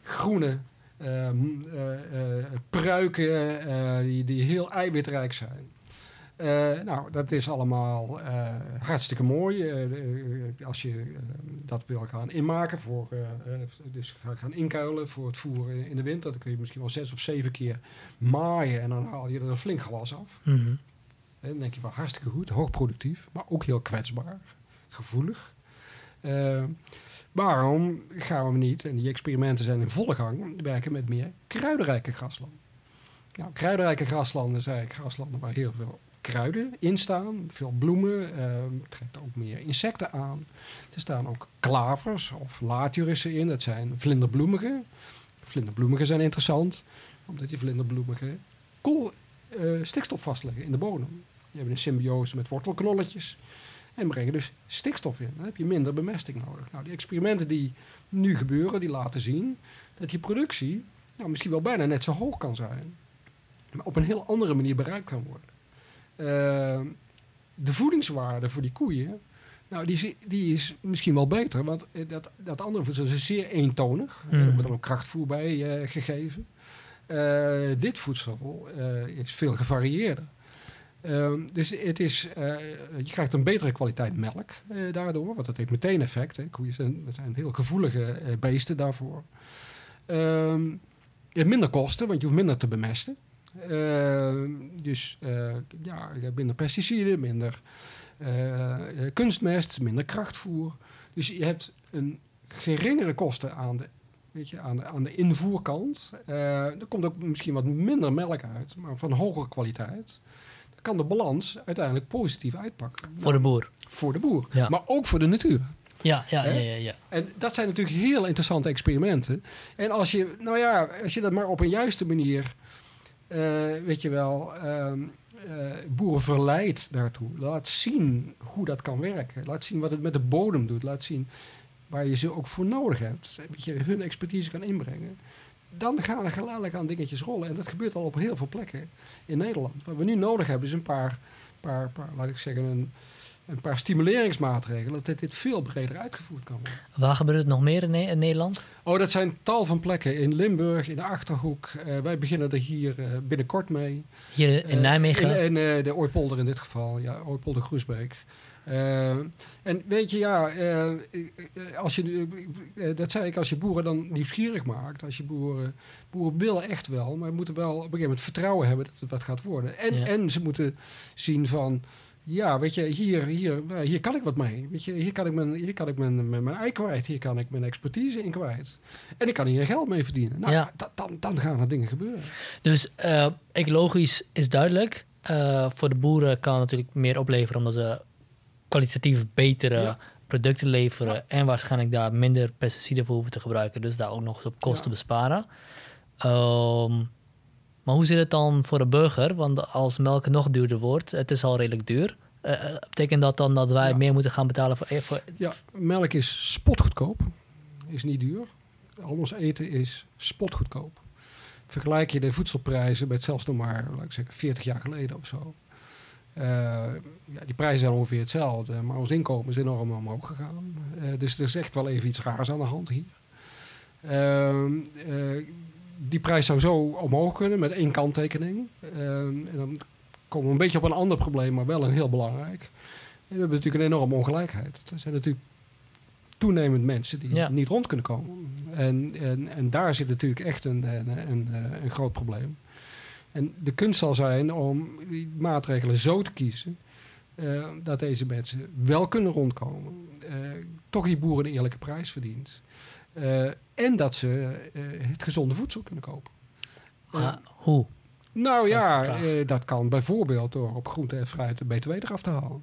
groene uh, pruiken die, die heel eiwitrijk zijn. Uh, nou, dat is allemaal uh, hartstikke mooi. Uh, als je dat wil gaan inmaken, voor, dus gaan inkuilen voor het voeren in de winter, dan kun je misschien wel zes of zeven keer maaien en dan haal je er een flink gewas af. Mm -hmm. En dan denk je wel hartstikke goed, hoogproductief, maar ook heel kwetsbaar, gevoelig. waarom gaan we niet, en die experimenten zijn in volle gang, werken met meer kruidenrijke graslanden? Nou, kruidenrijke graslanden zijn graslanden waar heel veel kruiden in staan, veel bloemen, uh, trekt ook meer insecten aan. Er staan ook klavers of laatjurissen in, dat zijn vlinderbloemigen. Vlinderbloemigen zijn interessant, omdat die vlinderbloemigen kool, uh, stikstof vastleggen in de bodem. Die hebben een symbiose met wortelknolletjes en brengen dus stikstof in. Dan heb je minder bemesting nodig. Nou, die experimenten die nu gebeuren, die laten zien dat die productie nou, misschien wel bijna net zo hoog kan zijn. Maar op een heel andere manier bereikt kan worden. Uh, de voedingswaarde voor die koeien, nou, die is, die is misschien wel beter. Want dat, dat andere voedsel is zeer eentonig. Mm. Er wordt dan ook krachtvoer bij uh, gegeven. Uh, dit voedsel eh, is veel gevarieerder. Ehm, dus het is, je krijgt een betere kwaliteit melk daardoor. Want dat heeft meteen effect. Hè. Koeien zijn, zijn heel gevoelige beesten daarvoor. Ehm, je hebt minder kosten, want je hoeft minder te bemesten. Uh, dus uh, ja, minder pesticiden, minder uh, kunstmest, minder krachtvoer. Dus je hebt een geringere kosten aan de, weet je, aan de, aan de invoerkant. er komt ook misschien wat minder melk uit, maar van hogere kwaliteit. Dan kan de balans uiteindelijk positief uitpakken. Voor de boer. Voor de boer, ja. maar ook voor de natuur. Ja, ja, ja, ja, ja. En dat zijn natuurlijk heel interessante experimenten. En als je, nou ja, als je dat maar op een juiste manier weet je wel, uh, boeren verleidt daartoe. Laat zien hoe dat kan werken. Laat zien wat het met de bodem doet. Laat zien waar je ze ook voor nodig hebt. Dat je hun expertise kan inbrengen. Dan gaan er geleidelijk aan dingetjes rollen. En dat gebeurt al op heel veel plekken in Nederland. Wat we nu nodig hebben is een paar, paar, paar laat ik zeggen, een, een paar stimuleringsmaatregelen. Dat dit veel breder uitgevoerd kan worden. Waar gebeurt het nog meer in, in Nederland? Oh, dat zijn tal van plekken. In Limburg, in de Achterhoek. Uh, wij beginnen er hier uh, binnenkort mee. Hier in Nijmegen? In, in uh, de Ooipolder in dit geval. Ja, Ooipolder Groesbeek. Uh, en weet je, ja, als je, dat zei ik, als je boeren dan nieuwsgierig maakt. Als je boeren, boeren willen echt wel, maar moeten wel op een gegeven moment vertrouwen hebben dat het wat gaat worden. En, Ja. en ze moeten zien van, ja, weet je, hier, hier, hier kan ik wat mee. Weet je, hier kan ik mijn, hier kan ik mijn, mijn, mijn ei kwijt. Hier kan ik mijn expertise in kwijt. En ik kan hier geld mee verdienen. Nou, Ja. da- dan, dan gaan er dingen gebeuren. Dus eh, ecologisch is duidelijk. Eh, voor de boeren kan het natuurlijk meer opleveren omdat ze kwalitatief betere Ja. producten leveren. En waarschijnlijk daar minder pesticiden voor hoeven te gebruiken. Dus daar ook nog eens op kosten besparen. Ehm, maar hoe zit het dan voor de burger? Want als melk nog duurder wordt, het is al redelijk duur. Eh, eh, betekent dat dan dat wij Ja. meer moeten gaan betalen voor, eh, voor Ja, melk is spotgoedkoop. Is niet duur. Al ons eten is spotgoedkoop. Vergelijk je de voedselprijzen met zelfs nog maar, laat ik zeggen, 40 jaar geleden of zo. Ja, die prijzen zijn ongeveer hetzelfde, maar ons inkomen is enorm omhoog gegaan. Dus er is echt wel even iets raars aan de hand hier. Ehm, eh, die prijs zou zo omhoog kunnen met één kanttekening. Ehm, en dan komen we een beetje op een ander probleem, maar wel een heel belangrijk. we hebben natuurlijk een enorme ongelijkheid. Er zijn natuurlijk toenemend mensen die Ja. niet rond kunnen komen. En, en, en daar zit natuurlijk echt een, een, een, een groot probleem. En de kunst zal zijn om die maatregelen zo te kiezen eh, dat deze mensen wel kunnen rondkomen. Eh, toch die boeren een eerlijke prijs verdient. Eh, en dat ze eh, het gezonde voedsel kunnen kopen. Ah, Eh, hoe? nou Dat ja, eh, dat kan bijvoorbeeld door op groente en fruit de btw eraf te halen.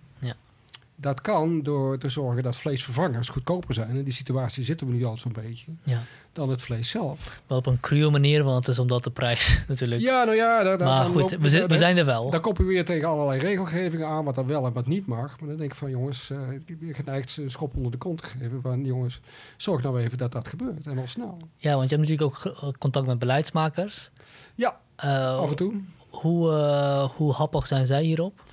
Dat kan door te zorgen dat vleesvervangers goedkoper zijn. In die situatie zitten we nu al zo'n beetje. Ja. Dan het vlees zelf. Wel op een cruwe manier, want het is omdat de prijs *laughs* natuurlijk... Ja, nou ja. Daar, daar- maar goed, we, zijn er wel. Dan kom je weer tegen allerlei regelgevingen aan, wat dan wel en wat niet mag. Maar dan denk ik van jongens, eh, ik ben geneigd een schop onder de kont te geven. Van jongens, zorg nou even dat dat gebeurt. En wel snel. Ja, want je hebt natuurlijk ook ge- contact met beleidsmakers. Ja, Eh, af en toe. Hoe, eh, hoe happig zijn zij hierop?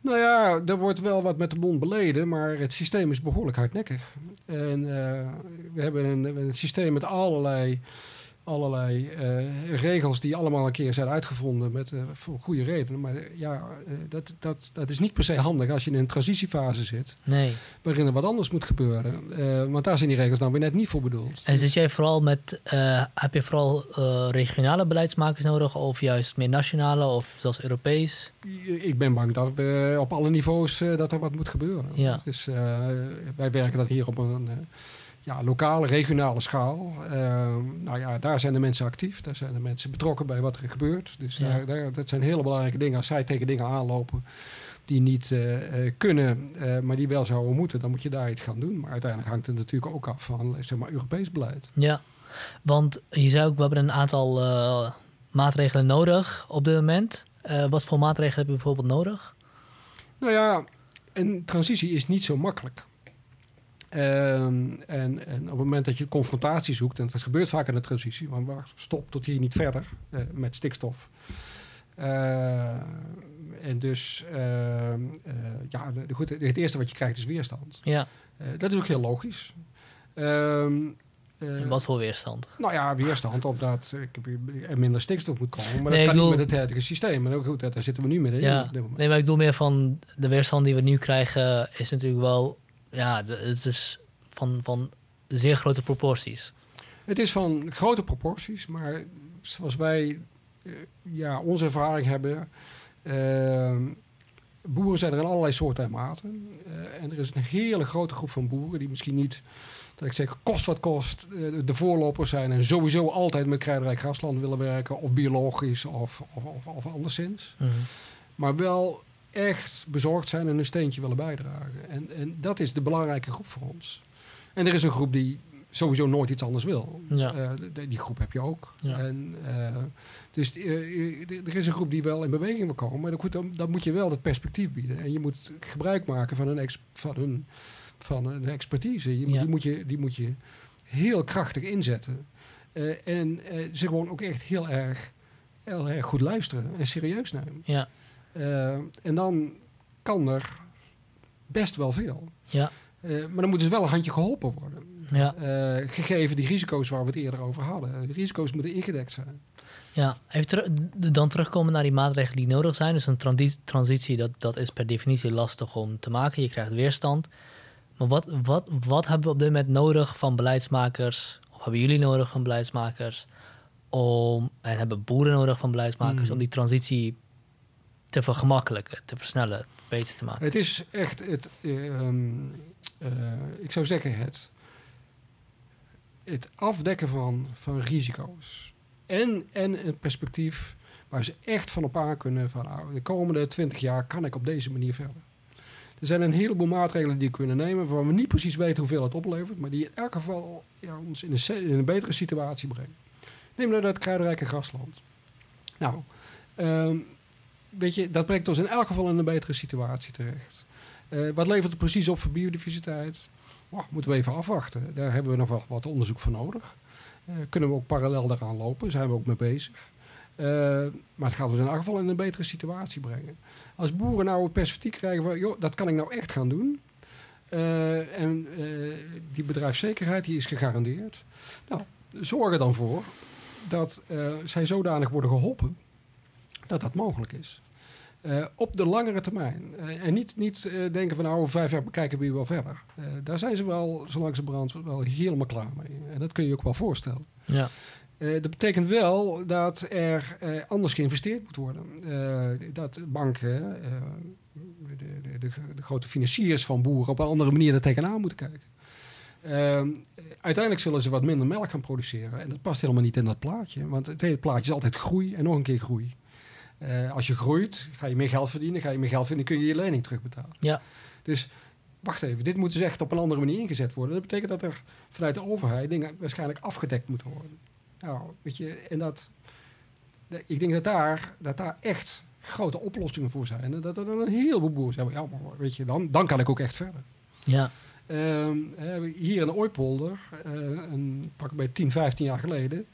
Nou ja, er wordt wel wat met de mond beleden, maar het systeem is behoorlijk hardnekkig. En eh, we hebben een, een systeem met allerlei, allerlei eh, regels die allemaal een keer zijn uitgevonden met, eh, voor goede redenen. Maar eh, ja, dat, dat, dat is niet per se handig als je in een transitiefase zit, Nee. waarin er wat anders moet gebeuren. Want daar zijn die regels dan weer net niet voor bedoeld. En zit jij vooral met, heb je vooral regionale beleidsmakers nodig of juist meer nationale of zelfs Europees? Ik ben bang dat we op alle niveaus dat er wat moet gebeuren. Ja. Dus wij werken dat hier op een ja, lokale, regionale schaal. Eh, nou ja, daar zijn de mensen actief. Daar zijn de mensen betrokken bij wat er gebeurt. Dus Ja. daar, daar, dat zijn hele belangrijke dingen. Als zij tegen dingen aanlopen die niet eh, eh, kunnen, maar die wel zouden moeten, dan moet je daar iets gaan doen. Maar uiteindelijk hangt het natuurlijk ook af van zeg maar, Europees beleid. Ja, want je zei ook, we hebben een aantal maatregelen nodig op dit moment. Wat voor maatregelen heb je bijvoorbeeld nodig? Nou ja, een transitie is niet zo makkelijk. Ehm, en, en op het moment dat je confrontatie zoekt, en dat gebeurt vaak in de transitie, want wacht, stop tot hier niet verder eh, met stikstof. Eh, en dus, ehm, eh, ja, de, goed, het eerste wat je krijgt is weerstand. Ja, Eh, dat is ook heel logisch. Ehm, en wat voor weerstand? nou ja, weerstand omdat er minder stikstof moet komen. Maar Nee, dat kan ik niet bedoel- met het huidige systeem. En ook goed, daar zitten we nu middenin Ja, op dit moment. nee, maar ik bedoel meer van de weerstand die we nu krijgen is natuurlijk wel, ja, het is van, van zeer grote proporties. Het is van grote proporties, maar zoals wij eh, ja, onze ervaring hebben. eh, boeren zijn er in allerlei soorten en maten. Eh, en er is een hele grote groep van boeren die misschien niet, dat ik zeg, kost wat kost, de voorlopers zijn en sowieso altijd met kruiderijk grasland willen werken, of biologisch of, of, of, of anderszins. Mhm. Maar wel echt bezorgd zijn en een steentje willen bijdragen. En, en dat is de belangrijke groep voor ons. En er is een groep die sowieso nooit iets anders wil. Ja. Eh, die groep heb je ook. Ja. En, eh, dus eh, er is een groep die wel in beweging wil komen. Maar dan, goed, dan, dan moet je wel het perspectief bieden. En je moet gebruik maken van een, ex, van een, van een expertise. Je, Ja. die, moet je, die moet je heel krachtig inzetten. En ze gewoon ook echt heel erg, heel erg goed luisteren en serieus nemen. Ja, Eh, en dan kan er best wel veel. ja, Eh, maar dan moeten ze wel een handje geholpen worden. ja, Eh, gegeven die risico's waar we het eerder over hadden. De risico's moeten ingedekt zijn. ja. Even dan terugkomen naar die maatregelen die nodig zijn. Dus een transi- transitie, dat, dat is per definitie lastig om te maken. Je krijgt weerstand. Maar wat, wat, wat hebben we op dit moment nodig van beleidsmakers? Of hebben jullie nodig van beleidsmakers? Om, en hebben boeren nodig van beleidsmakers Mhm. om die transitie te vergemakkelijken, te versnellen, beter te maken? Het is echt het. eh, ehm, eh, ik zou zeggen het. Het afdekken van, van risico's. En, en een perspectief waar ze echt van op aan kunnen van nou, de komende twintig jaar kan ik op deze manier verder. Er zijn een heleboel maatregelen die we kunnen nemen waarvan we niet precies weten hoeveel het oplevert, maar die in elk geval ons in een, in een betere situatie brengen. Neem nou dat kruidenrijke grasland. Nou, ehm, weet je, dat brengt ons in elk geval in een betere situatie terecht. Eh, wat levert het precies op voor biodiversiteit? Moeten we even afwachten. Daar hebben we nog wel wat onderzoek voor nodig. Eh, kunnen we ook parallel daaraan lopen? Zijn we ook mee bezig? Eh, maar het gaat ons in elk geval in een betere situatie brengen. Als boeren nou een perspectief krijgen van, joh, dat kan ik nou echt gaan doen. En die bedrijfszekerheid die is gegarandeerd. Nou, zorg er dan voor dat zij zodanig worden geholpen dat dat mogelijk is. Eh, op de langere termijn. Eh, en niet, niet eh, denken van nou, over vijf jaar bekijken we wel verder. Daar zijn ze wel, zolang ze brand, wel helemaal klaar mee. En dat kun je je ook wel voorstellen. Ja. Dat betekent wel dat er anders geïnvesteerd moet worden. Dat banken, de, de, de, de grote financiers van boeren, op een andere manier er tegenaan moeten kijken. Ehm, uiteindelijk zullen ze wat minder melk gaan produceren. En dat past helemaal niet in dat plaatje. Want het hele plaatje is altijd groei en nog een keer groei. Eh, als je groeit, ga je meer geld verdienen. Ga je meer geld verdienen, kun je je lening terugbetalen. Ja. Dus wacht even, dit moet dus echt op een andere manier ingezet worden. Dat betekent dat er vanuit de overheid dingen waarschijnlijk afgedekt moeten worden. Nou, weet je, en dat, ik denk dat daar, dat daar echt grote oplossingen voor zijn. En dat er dan een heleboel boeren zeggen, ja, maar weet je, dan, dan kan ik ook echt verder. Ja. Ehm, hier in de Ooipolder, eh, een, pak bij 10, 15 jaar geleden,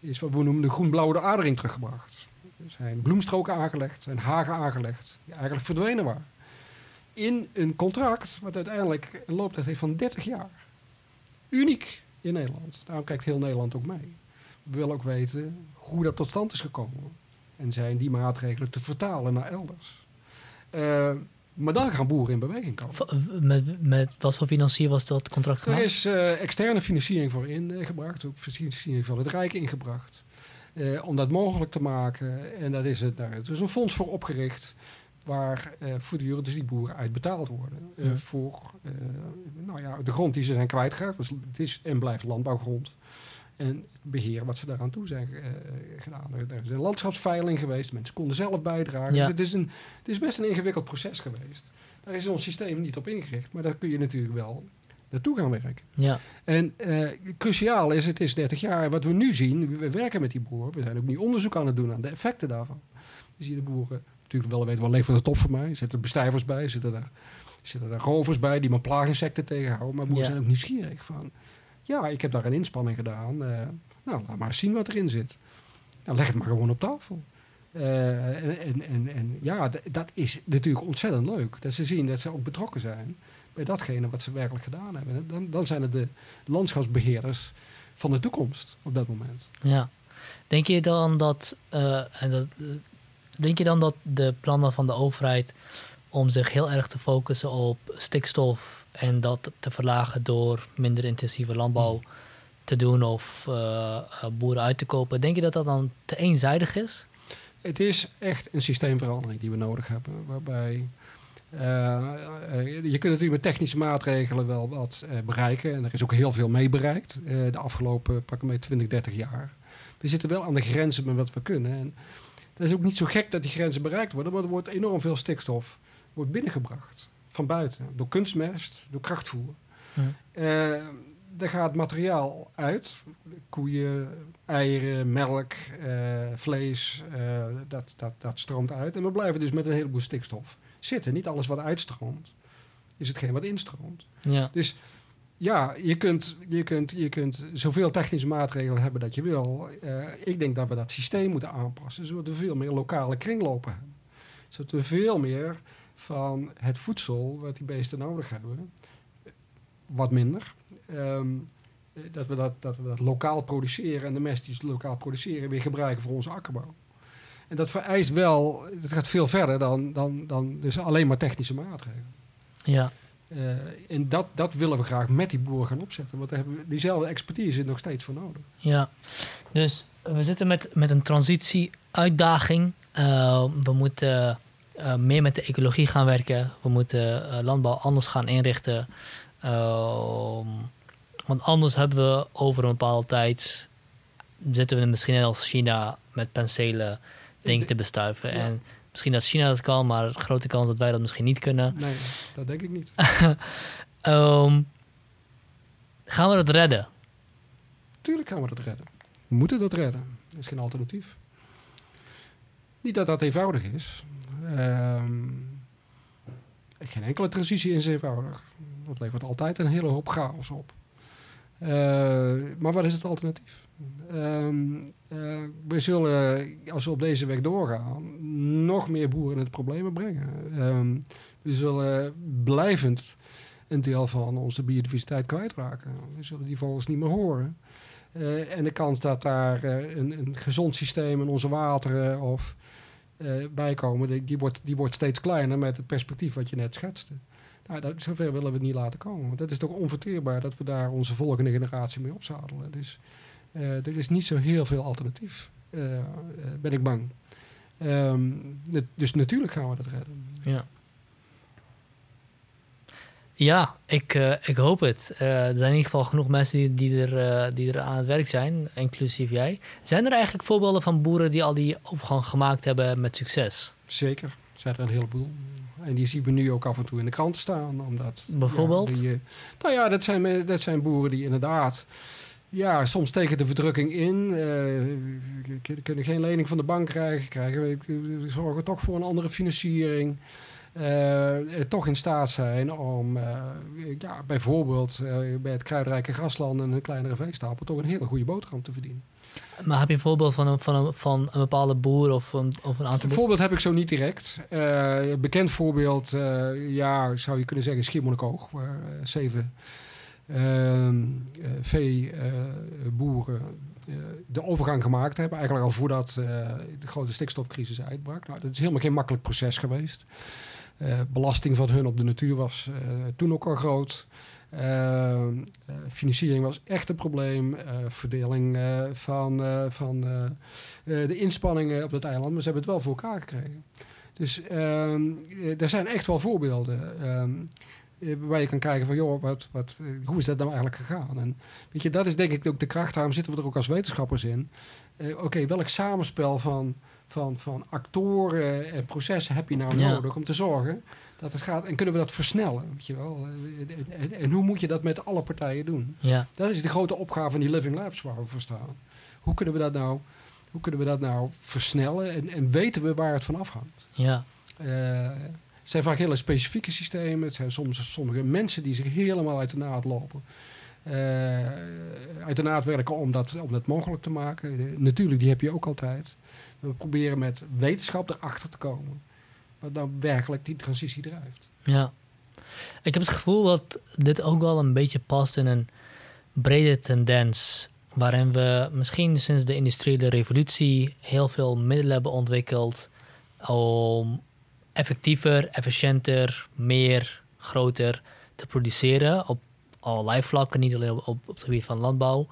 is wat we noemen de groen-blauwe adering teruggebracht. Er zijn bloemstroken aangelegd, zijn hagen aangelegd, die eigenlijk verdwenen waren. In een contract wat uiteindelijk een looptijd heeft van 30 jaar. Uniek in Nederland. Daarom kijkt heel Nederland ook mee. We willen ook weten hoe dat tot stand is gekomen. En zijn die maatregelen te vertalen naar elders. Eh, maar dan gaan boeren in beweging komen. Met, met wat voor financier was dat contract Er gemaakt? is eh, externe financiering voor ingebracht, ook financiering van het Rijk ingebracht. Eh, om dat mogelijk te maken. En dat is het, daar is dus een fonds voor opgericht. Waar eh, voortdurend dus die boeren uit betaald worden. eh, Ja. Voor nou ja, de grond die ze zijn kwijtgeraakt. Dus het is en blijft landbouwgrond. En het beheer wat ze daaraan toe zijn gedaan. Er, er is een landschapsveiling geweest. Mensen konden zelf bijdragen. Ja. Dus het is, een, het is best een ingewikkeld proces geweest. Daar is ons systeem niet op ingericht. Maar daar kun je natuurlijk wel naartoe gaan werken. Ja. En eh, cruciaal is, het is 30 jaar. Wat we nu zien, we werken met die boeren. We zijn ook nu onderzoek aan het doen aan de effecten daarvan. Dus hier de boeren natuurlijk wel weten, wat levert het op voor mij? Zitten er bestijvers bij? Zitten er, zitten er rovers bij die mijn plaaginsecten tegenhouden? Maar boeren Ja. zijn ook nieuwsgierig van... Ja, ik heb daar een inspanning gedaan. eh, nou, laat maar eens zien wat erin zit. Nou, leg het maar gewoon op tafel. Eh, en, en, en, en ja, dat is natuurlijk ontzettend leuk. Dat ze zien dat ze ook betrokken zijn bij datgene wat ze werkelijk gedaan hebben. En Dan, dan zijn het de landschapsbeheerders van de toekomst op dat moment. Ja. Denk je dan dat, eh, en dat, eh, denk je dan dat de plannen van de overheid om zich heel erg te focussen op stikstof en dat te verlagen door minder intensieve landbouw te doen of eh, boeren uit te kopen, denk je dat dat dan te eenzijdig is? Het is echt een systeemverandering die we nodig hebben. Waarbij je kunt natuurlijk met technische maatregelen wel wat eh, bereiken. En er is ook heel veel mee bereikt eh, de afgelopen pak mee 20, 30 jaar. We zitten wel aan de grenzen met wat we kunnen. En het is ook niet zo gek dat die grenzen bereikt worden, maar er wordt enorm veel stikstof wordt binnengebracht van buiten. Door kunstmest, door krachtvoer. Ja. Eh, er gaat materiaal uit. Koeien, eieren, melk, eh, vlees. eh, dat, dat, dat stroomt uit. En we blijven dus met een heleboel stikstof zitten. Niet alles wat uitstroomt, is hetgeen wat instroomt. Ja, Dus ja, je kunt, je, kunt, je kunt zoveel technische maatregelen hebben dat je wil. Eh, ik denk dat we dat systeem moeten aanpassen, zodat we veel meer lokale kringlopen hebben. Zodat we veel meer van het voedsel wat die beesten nodig hebben, wat minder. Ehm, eh, dat, we dat, dat we dat lokaal produceren en de mest die ze lokaal produceren weer gebruiken voor onze akkerbouw. En dat vereist wel, het gaat veel verder dan, dan, dan dus alleen maar technische maatregelen. ja, Eh, en dat, dat willen we graag met die boeren gaan opzetten. Want daar hebben we, diezelfde expertise is nog steeds voor nodig. ja. Dus we zitten met, met een transitie-uitdaging. Eh, we moeten eh, meer met de ecologie gaan werken. We moeten landbouw anders gaan inrichten. Want anders hebben we over een bepaalde tijd... zitten we misschien net als China met penselen dingen te bestuiven. En misschien dat China dat kan, maar grote kans dat wij dat misschien niet kunnen. Nee, dat denk ik niet. *laughs* Ehm, gaan we dat redden? Tuurlijk gaan we dat redden. We moeten dat redden. Er is geen alternatief. Niet dat dat eenvoudig is. Ehm, geen enkele transitie is eenvoudig. Dat levert altijd een hele hoop chaos op. Eh, maar wat is het alternatief? Ehm, eh, we zullen, als we op deze weg doorgaan, nog meer boeren in het problemen brengen. Ehm, we zullen blijvend een deel van onze biodiversiteit kwijtraken. We zullen die vogels niet meer horen. Eh, en de kans dat daar eh, een, een gezond systeem in onze wateren of eh, bij komen, die, wordt, die wordt steeds kleiner met het perspectief wat je net schetste. Nou, dat, zover willen we het niet laten komen. Want dat is toch onverteerbaar dat we daar onze volgende generatie mee opzadelen. Dus er is niet zo heel veel alternatief, eh, eh, ben ik bang. Ehm, dus natuurlijk gaan we dat redden. Ja. Ja, ik, eh, ik hoop het. Eh, er zijn in ieder geval genoeg mensen die, die, er, eh, die er aan het werk zijn, inclusief jij. Zijn er eigenlijk voorbeelden van boeren die al die overgang gemaakt hebben met succes? Zeker, zijn er een heleboel. En die zien we nu ook af en toe in de kranten staan. Omdat, Bijvoorbeeld? Ja, die, eh, nou ja, dat zijn, dat zijn boeren die inderdaad... Ja, soms tegen de verdrukking in. eh, k- kunnen geen lening van de bank krijgen. krijgen we, we zorgen toch voor een andere financiering. eh, eh, toch in staat zijn om eh, ja, bijvoorbeeld eh, bij het kruidrijke grasland en een kleinere veestapel toch een hele goede boterham te verdienen. Maar heb je een voorbeeld van een, van een, van een bepaalde boer of een, of een aantal Een voorbeeld heb ik zo niet direct. Eh, bekend voorbeeld, eh, ja, zou je kunnen zeggen Schiermonnikoog, waar eh, zeven eh, veeboeren eh, de overgang gemaakt hebben. Eigenlijk al voordat eh, de grote stikstofcrisis uitbrak. Nou, dat is helemaal geen makkelijk proces geweest. Eh, belasting van hun op de natuur was eh, toen ook al groot. Eh, eh, financiering was echt een probleem. Eh, verdeling eh, van, eh, van eh, eh, de inspanningen op dat eiland, maar ze hebben het wel voor elkaar gekregen. Dus ehm, eh, er zijn echt wel voorbeelden ehm, eh, waar je kan kijken van, joh, wat, wat, eh, hoe is dat nou eigenlijk gegaan? En weet je, dat is denk ik ook de kracht, daarom zitten we er ook als wetenschappers in. Eh, Oké, welk samenspel van, van, van actoren en processen heb je nou Ja. nodig om te zorgen dat het gaat? En kunnen we dat versnellen, weet je wel? Eh, En, en, en hoe moet je dat met alle partijen doen? Ja, Dat is de grote opgave van die Living Labs waar we voor staan. Hoe kunnen we dat nou, hoe kunnen we dat nou versnellen en, en weten we waar het van afhangt? ja, Eh, zijn vaak hele specifieke systemen. Het zijn soms sommige mensen die zich helemaal uit de naad lopen. Eh, uit de naad werken om dat, om dat mogelijk te maken. Natuurlijk, die heb je ook altijd. We proberen met wetenschap erachter te komen. Wat dan werkelijk die transitie drijft. ja. Ik heb het gevoel dat dit ook wel een beetje past in een brede tendens. Waarin we misschien sinds de industriële revolutie heel veel middelen hebben ontwikkeld om effectiever, efficiënter, meer, groter te produceren op allerlei vlakken, niet alleen op, op, op het gebied van landbouw.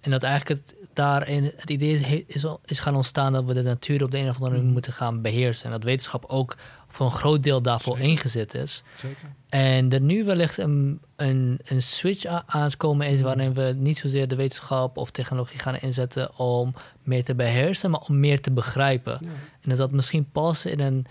En dat eigenlijk het, daarin het idee is, is, is gaan ontstaan dat we de natuur op de een of andere manier Mhm. moeten gaan beheersen. En dat wetenschap ook voor een groot deel daarvoor Zeker. ingezet is. Zeker. En er nu wellicht een, een, een switch aan het komen is waarin we niet zozeer de wetenschap of technologie gaan inzetten om meer te beheersen, maar om meer te begrijpen. Ja. En dat dat misschien past in een,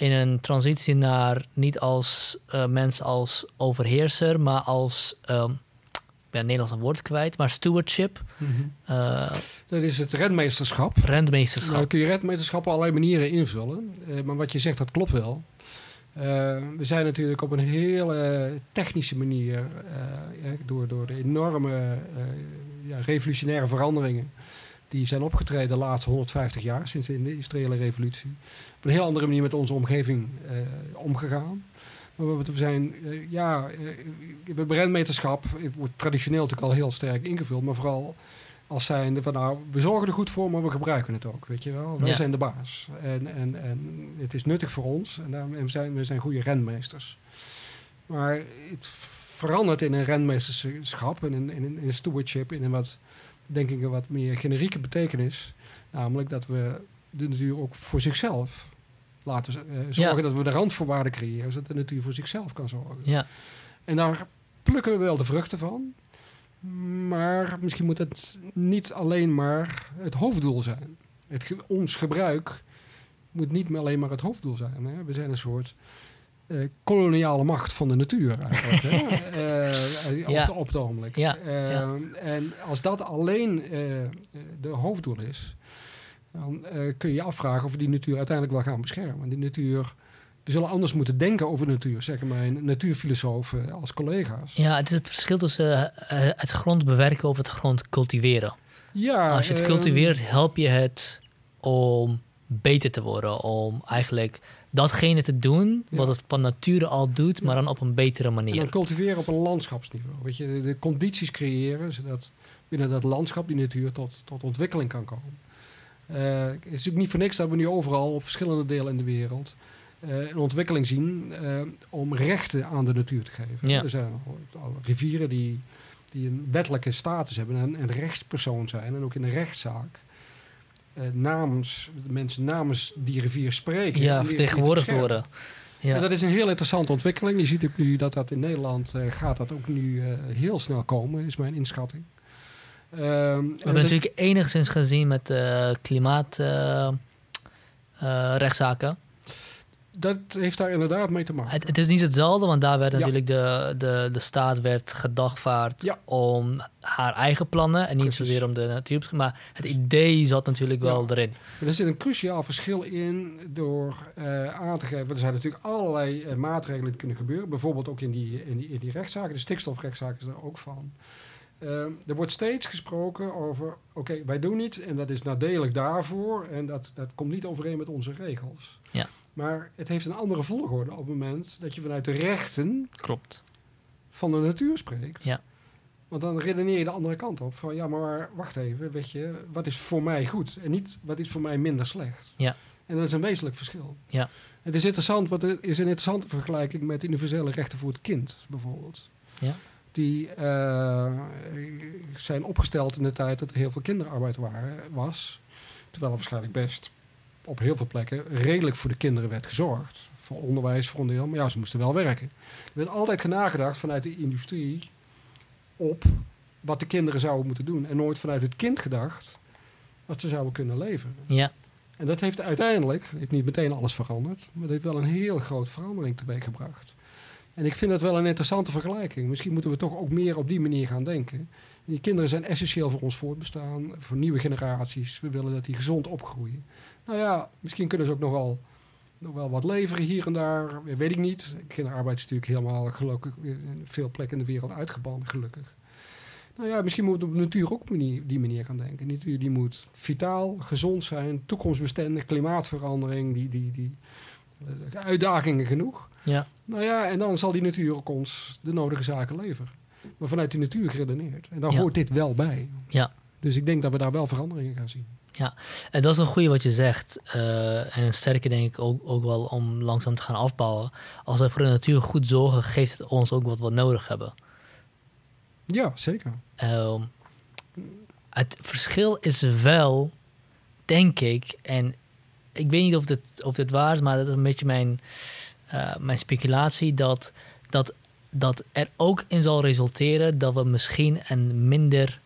in een transitie naar niet als eh, mens als overheerser, maar als, ehm, ik ben het Nederlands een woord kwijt, maar stewardship, Mhm. eh Dat is het redmeesterschap. rentmeesterschap. Nou kun je redmeesterschap op allerlei manieren invullen. Eh, maar wat je zegt, dat klopt wel. We zijn natuurlijk op een hele technische manier, door, door de enorme ja, revolutionaire veranderingen die zijn opgetreden de laatste 150 jaar, sinds de industriële revolutie, op een heel andere manier met onze omgeving eh, omgegaan. Maar we we zijn, eh, ja, eh, we hebben rentmeterschap, het wordt traditioneel natuurlijk al heel sterk ingevuld, maar vooral als zijnde van nou, we zorgen er goed voor, maar we gebruiken het ook, weet je wel. Wij Ja. zijn de baas. En, en, en het is nuttig voor ons en, daarom, en we, zijn, we zijn goede renmeesters. Maar het verandert in een renmeesterschap en in, in, in een stewardship, in een wat, denk ik, een wat meer generieke betekenis. Namelijk dat we de natuur ook voor zichzelf laten eh, zorgen Ja. dat we de randvoorwaarden creëren, zodat de natuur voor zichzelf kan zorgen. Ja, En daar plukken we wel de vruchten van. Maar misschien moet het niet alleen maar het hoofddoel zijn. Het, ons gebruik moet niet meer alleen maar het hoofddoel zijn. Hè. We zijn een soort eh, koloniale macht van de natuur eigenlijk. hè. *laughs* Eh, Ja. op, het ogenblik. Ja, Eh, ja. En als dat alleen eh, de hoofddoel is... dan eh, kun je je afvragen of we die natuur uiteindelijk wel gaan beschermen. Die natuur... We zullen anders moeten denken over de natuur, zeggen mijn natuurfilosofen als collega's. ja, het is het verschil tussen eh, het grond bewerken of het grond cultiveren. Ja, Als je het ehm, cultiveert, help je het om beter te worden. Om eigenlijk datgene te doen wat het van nature al doet, maar dan op een betere En manier. dan cultiveren op een landschapsniveau. Weet je, de, de condities creëren zodat binnen dat landschap, die natuur, tot, tot ontwikkeling kan komen. Eh, het is natuurlijk niet voor niks dat we nu overal op verschillende delen in de wereld eh, een ontwikkeling zien eh, om rechten aan de natuur te geven. Ja. Er zijn rivieren die, die een wettelijke status hebben en een rechtspersoon zijn en ook in een rechtszaak. Eh, namens de mensen namens die rivier spreken. Ja, vertegenwoordigd worden. en Ja. dat is een heel interessante ontwikkeling. Je ziet ook nu dat dat in Nederland eh, gaat dat ook nu eh, heel snel komen, is mijn inschatting. Ehm, We en hebben natuurlijk enigszins gezien met eh klimaatrechtszaken. Dat heeft daar inderdaad mee te maken. het, het is niet hetzelfde, want daar werd Ja. natuurlijk de, de, de staat werd gedagvaard Ja. om haar eigen plannen en niet zozeer om de natuur. Maar het idee zat natuurlijk wel Ja. erin. Er zit een cruciaal verschil in door eh, aan te geven. Er zijn natuurlijk allerlei eh, maatregelen die kunnen gebeuren. Bijvoorbeeld ook in die, in die, in die rechtszaken. De stikstofrechtszaak is daar ook van. Eh, er wordt steeds gesproken over, oké, wij doen iets en dat is nadelig daarvoor. En dat, dat komt niet overeen met onze regels. Ja. Maar het heeft een andere volgorde op het moment dat je vanuit de rechten Klopt. van de natuur spreekt. Ja. Want dan redeneer je de andere kant op. Van ja, maar wacht even, weet je, wat is voor mij goed? En niet wat is voor mij minder slecht. Ja. En dat is een wezenlijk verschil. Ja. Het is interessant, want er is een interessante vergelijking met universele rechten voor het kind, bijvoorbeeld. Ja. Die eh, zijn opgesteld in de tijd dat er heel veel kinderarbeid waren, was. Terwijl er waarschijnlijk best op heel veel plekken redelijk voor de kinderen werd gezorgd. Voor onderwijs, voor een deel. Maar ja, ze moesten wel werken. Er werd altijd nagedacht vanuit de industrie op wat de kinderen zouden moeten doen. En nooit vanuit het kind gedacht wat ze zouden kunnen leveren. Ja, En dat heeft uiteindelijk, heeft niet meteen alles veranderd, maar het heeft wel een heel grote verandering teweeggebracht. En ik vind dat wel een interessante vergelijking. Misschien moeten we toch ook meer op die manier gaan denken. Die kinderen zijn essentieel voor ons voortbestaan, voor nieuwe generaties. We willen dat die gezond opgroeien. Nou ja, misschien kunnen ze ook nog wel, nog wel wat leveren hier en daar. Weet ik niet. Kinderarbeid is natuurlijk helemaal gelukkig in veel plekken in de wereld uitgebannen, gelukkig. Nou ja, misschien op de natuur ook manier- die manier gaan denken. De natuur die moet vitaal, gezond zijn, toekomstbestendig, klimaatverandering, die, die, die eh, uitdagingen genoeg. ja, Nou ja, en dan zal die natuur ook ons de nodige zaken leveren. Maar vanuit die natuur geredeneerd. En daar Ja. hoort dit wel bij. ja. Dus ik denk dat we daar wel veranderingen gaan zien. En dat is een goede wat je zegt. eh, en een sterke denk ik ook, ook wel om langzaam te gaan afbouwen. Als we voor de natuur goed zorgen, geeft het ons ook wat we nodig hebben. Ja, zeker. Ehm, het verschil is wel, denk ik, en ik weet niet of dit, of dit waar is, maar dat is een beetje mijn, eh, mijn speculatie, dat, dat, dat er ook in zal resulteren dat we misschien een minder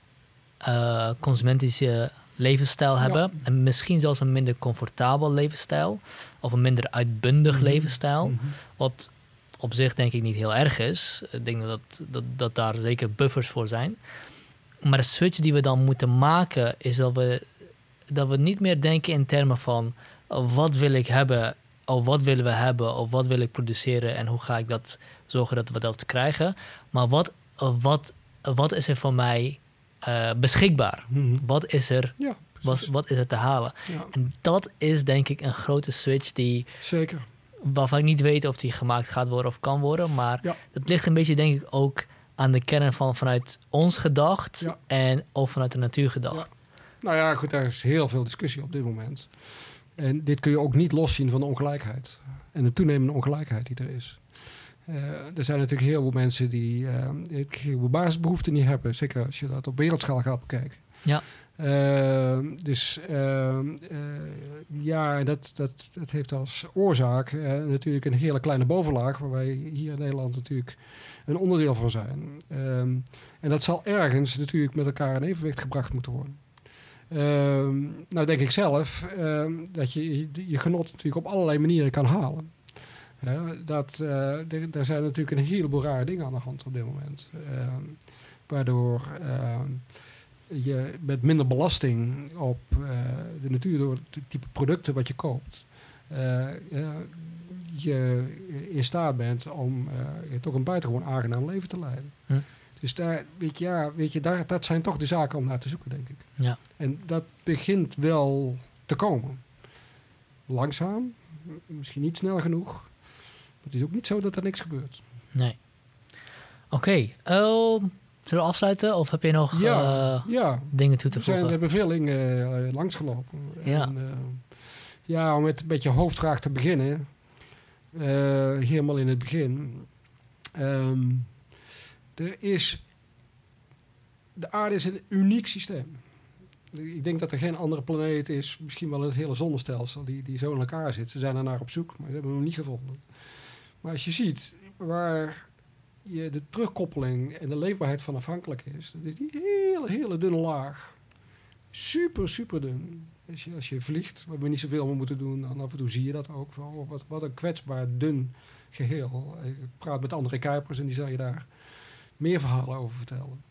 eh, consumentische levensstijl Ja. hebben. En misschien zelfs een minder comfortabel levensstijl. Of een minder uitbundig Mhm. levensstijl. Mhm. Wat op zich denk ik niet heel erg is. Ik denk dat, dat, dat daar zeker buffers voor zijn. Maar de switch die we dan moeten maken is dat we, dat we niet meer denken in termen van oh, wat wil ik hebben, of wat willen we hebben, of wat wil ik produceren en hoe ga ik dat zorgen dat we dat krijgen. Maar wat, wat, wat is er voor mij eh, beschikbaar? Mhm. Wat is er, Ja, wat, is er te halen? Ja, En dat is denk ik een grote switch die zeker. waarvan ik niet weet of die gemaakt gaat worden of kan worden. Maar Ja. het ligt een beetje, denk ik, ook aan de kern van vanuit ons gedacht en of vanuit de natuur gedacht. Nou ja, goed, daar is heel veel discussie op dit moment. En dit kun je ook niet loszien van de ongelijkheid. En de toenemende ongelijkheid die er is. Eh, er zijn natuurlijk heel veel mensen die eh, heel basisbehoeften niet hebben. Zeker als je dat op wereldschaal gaat bekijken. Ja. Eh, dus ja, dat, dat, dat heeft als oorzaak natuurlijk een hele kleine bovenlaag, waar wij hier in Nederland natuurlijk een onderdeel van zijn. Ehm, en dat zal ergens natuurlijk met elkaar in evenwicht gebracht moeten worden. Ehm, nou denk ik zelf ehm, dat je- je genot natuurlijk op allerlei manieren kan halen. Dat, eh, er, zijn natuurlijk een heleboel rare dingen aan de hand op dit moment. Ehm, waardoor ehm, je met minder belasting op eh, de natuur door het type producten wat je koopt, eh, je in staat bent om toch een buitengewoon aangenaam leven te leiden. Hm. Dus daar, weet je, ja, weet je daar, dat zijn toch de zaken om naar te zoeken, denk ik. Ja. En dat begint wel te komen. Langzaam, misschien niet snel genoeg. Maar het is ook niet zo dat er niks gebeurt. Nee. Oké, ehm, Zullen we afsluiten of heb je nog Ja, eh, ja. dingen toe te We zijn voegen? hebben veel dingen eh, langsgelopen. Ja. En, eh, ja, om met een beetje hoofdvraag te beginnen. eh, helemaal in het begin. Ehm, er is... De aarde is een uniek systeem. Ik denk dat er geen andere planeet is, misschien wel in het hele zonnestelsel, die, die zo in elkaar zit. Ze zijn er naar op zoek, maar ze hebben hem nog niet gevonden. Maar als je ziet waar je de terugkoppeling en de leefbaarheid van afhankelijk is, dat is die hele, hele dunne laag. Super, super dun. Als je, als je vliegt, waar we niet zoveel meer moeten doen, dan af en toe zie je dat ook. Wat, wat een kwetsbaar, dun geheel. Ik praat met andere Kuipers en die zal je daar meer verhalen over vertellen.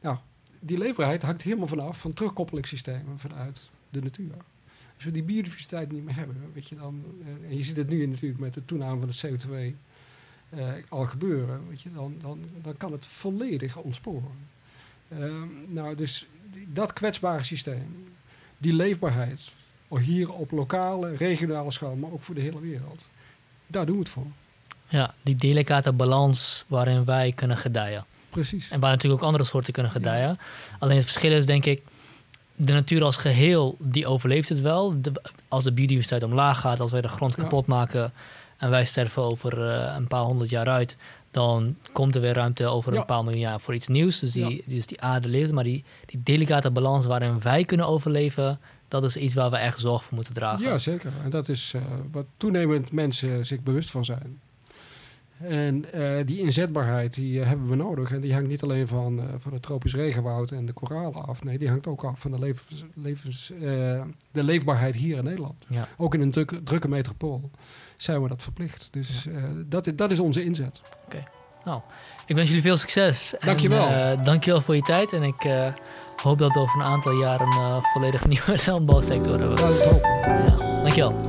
Nou, die leefbaarheid hangt helemaal vanaf van terugkoppelingssystemen vanuit de natuur. Als we die biodiversiteit niet meer hebben, weet je dan, eh, en je ziet het nu natuurlijk met de toename van de CO2 eh, al gebeuren, weet je, dan, dan, dan kan het volledig ontsporen. Ehm, nou, dus dat kwetsbare systeem, die leefbaarheid, hier op lokale, regionale schaal, maar ook voor de hele wereld, daar doen we het voor. Ja, die delicate balans waarin wij kunnen gedijen. Precies. En waar natuurlijk ook andere soorten kunnen gedijen. Alleen het verschil is denk ik, de natuur als geheel, die overleeft het wel. De- als de biodiversiteit omlaag gaat, als wij de grond Ja. kapot maken en wij sterven over eh, een paar honderd jaar uit, dan komt er weer ruimte over Ja. een paar miljoen jaar voor iets nieuws. Dus die, dus die aarde leeft. Maar die, die delicate balans waarin wij kunnen overleven, dat is iets waar we echt zorg voor moeten dragen. Ja, zeker. En dat is eh, wat toenemend mensen zich bewust van zijn. En eh, die inzetbaarheid die eh, hebben we nodig. En die hangt niet alleen van, eh, van het tropisch regenwoud en de koralen af. Nee, die hangt ook af van de, levens, levens, de leefbaarheid hier in Nederland. Ja. Ook in een drukke, drukke metropool zijn we dat verplicht. Dus dat, is- dat is onze inzet. Ik wens jullie veel succes. En, Dankjewel. eh, dankjewel voor je tijd. En ik hoop dat we over een aantal jaren een volledig *laughs* nieuwe landbouwsector hebben. Hopen. Ja, dankjewel.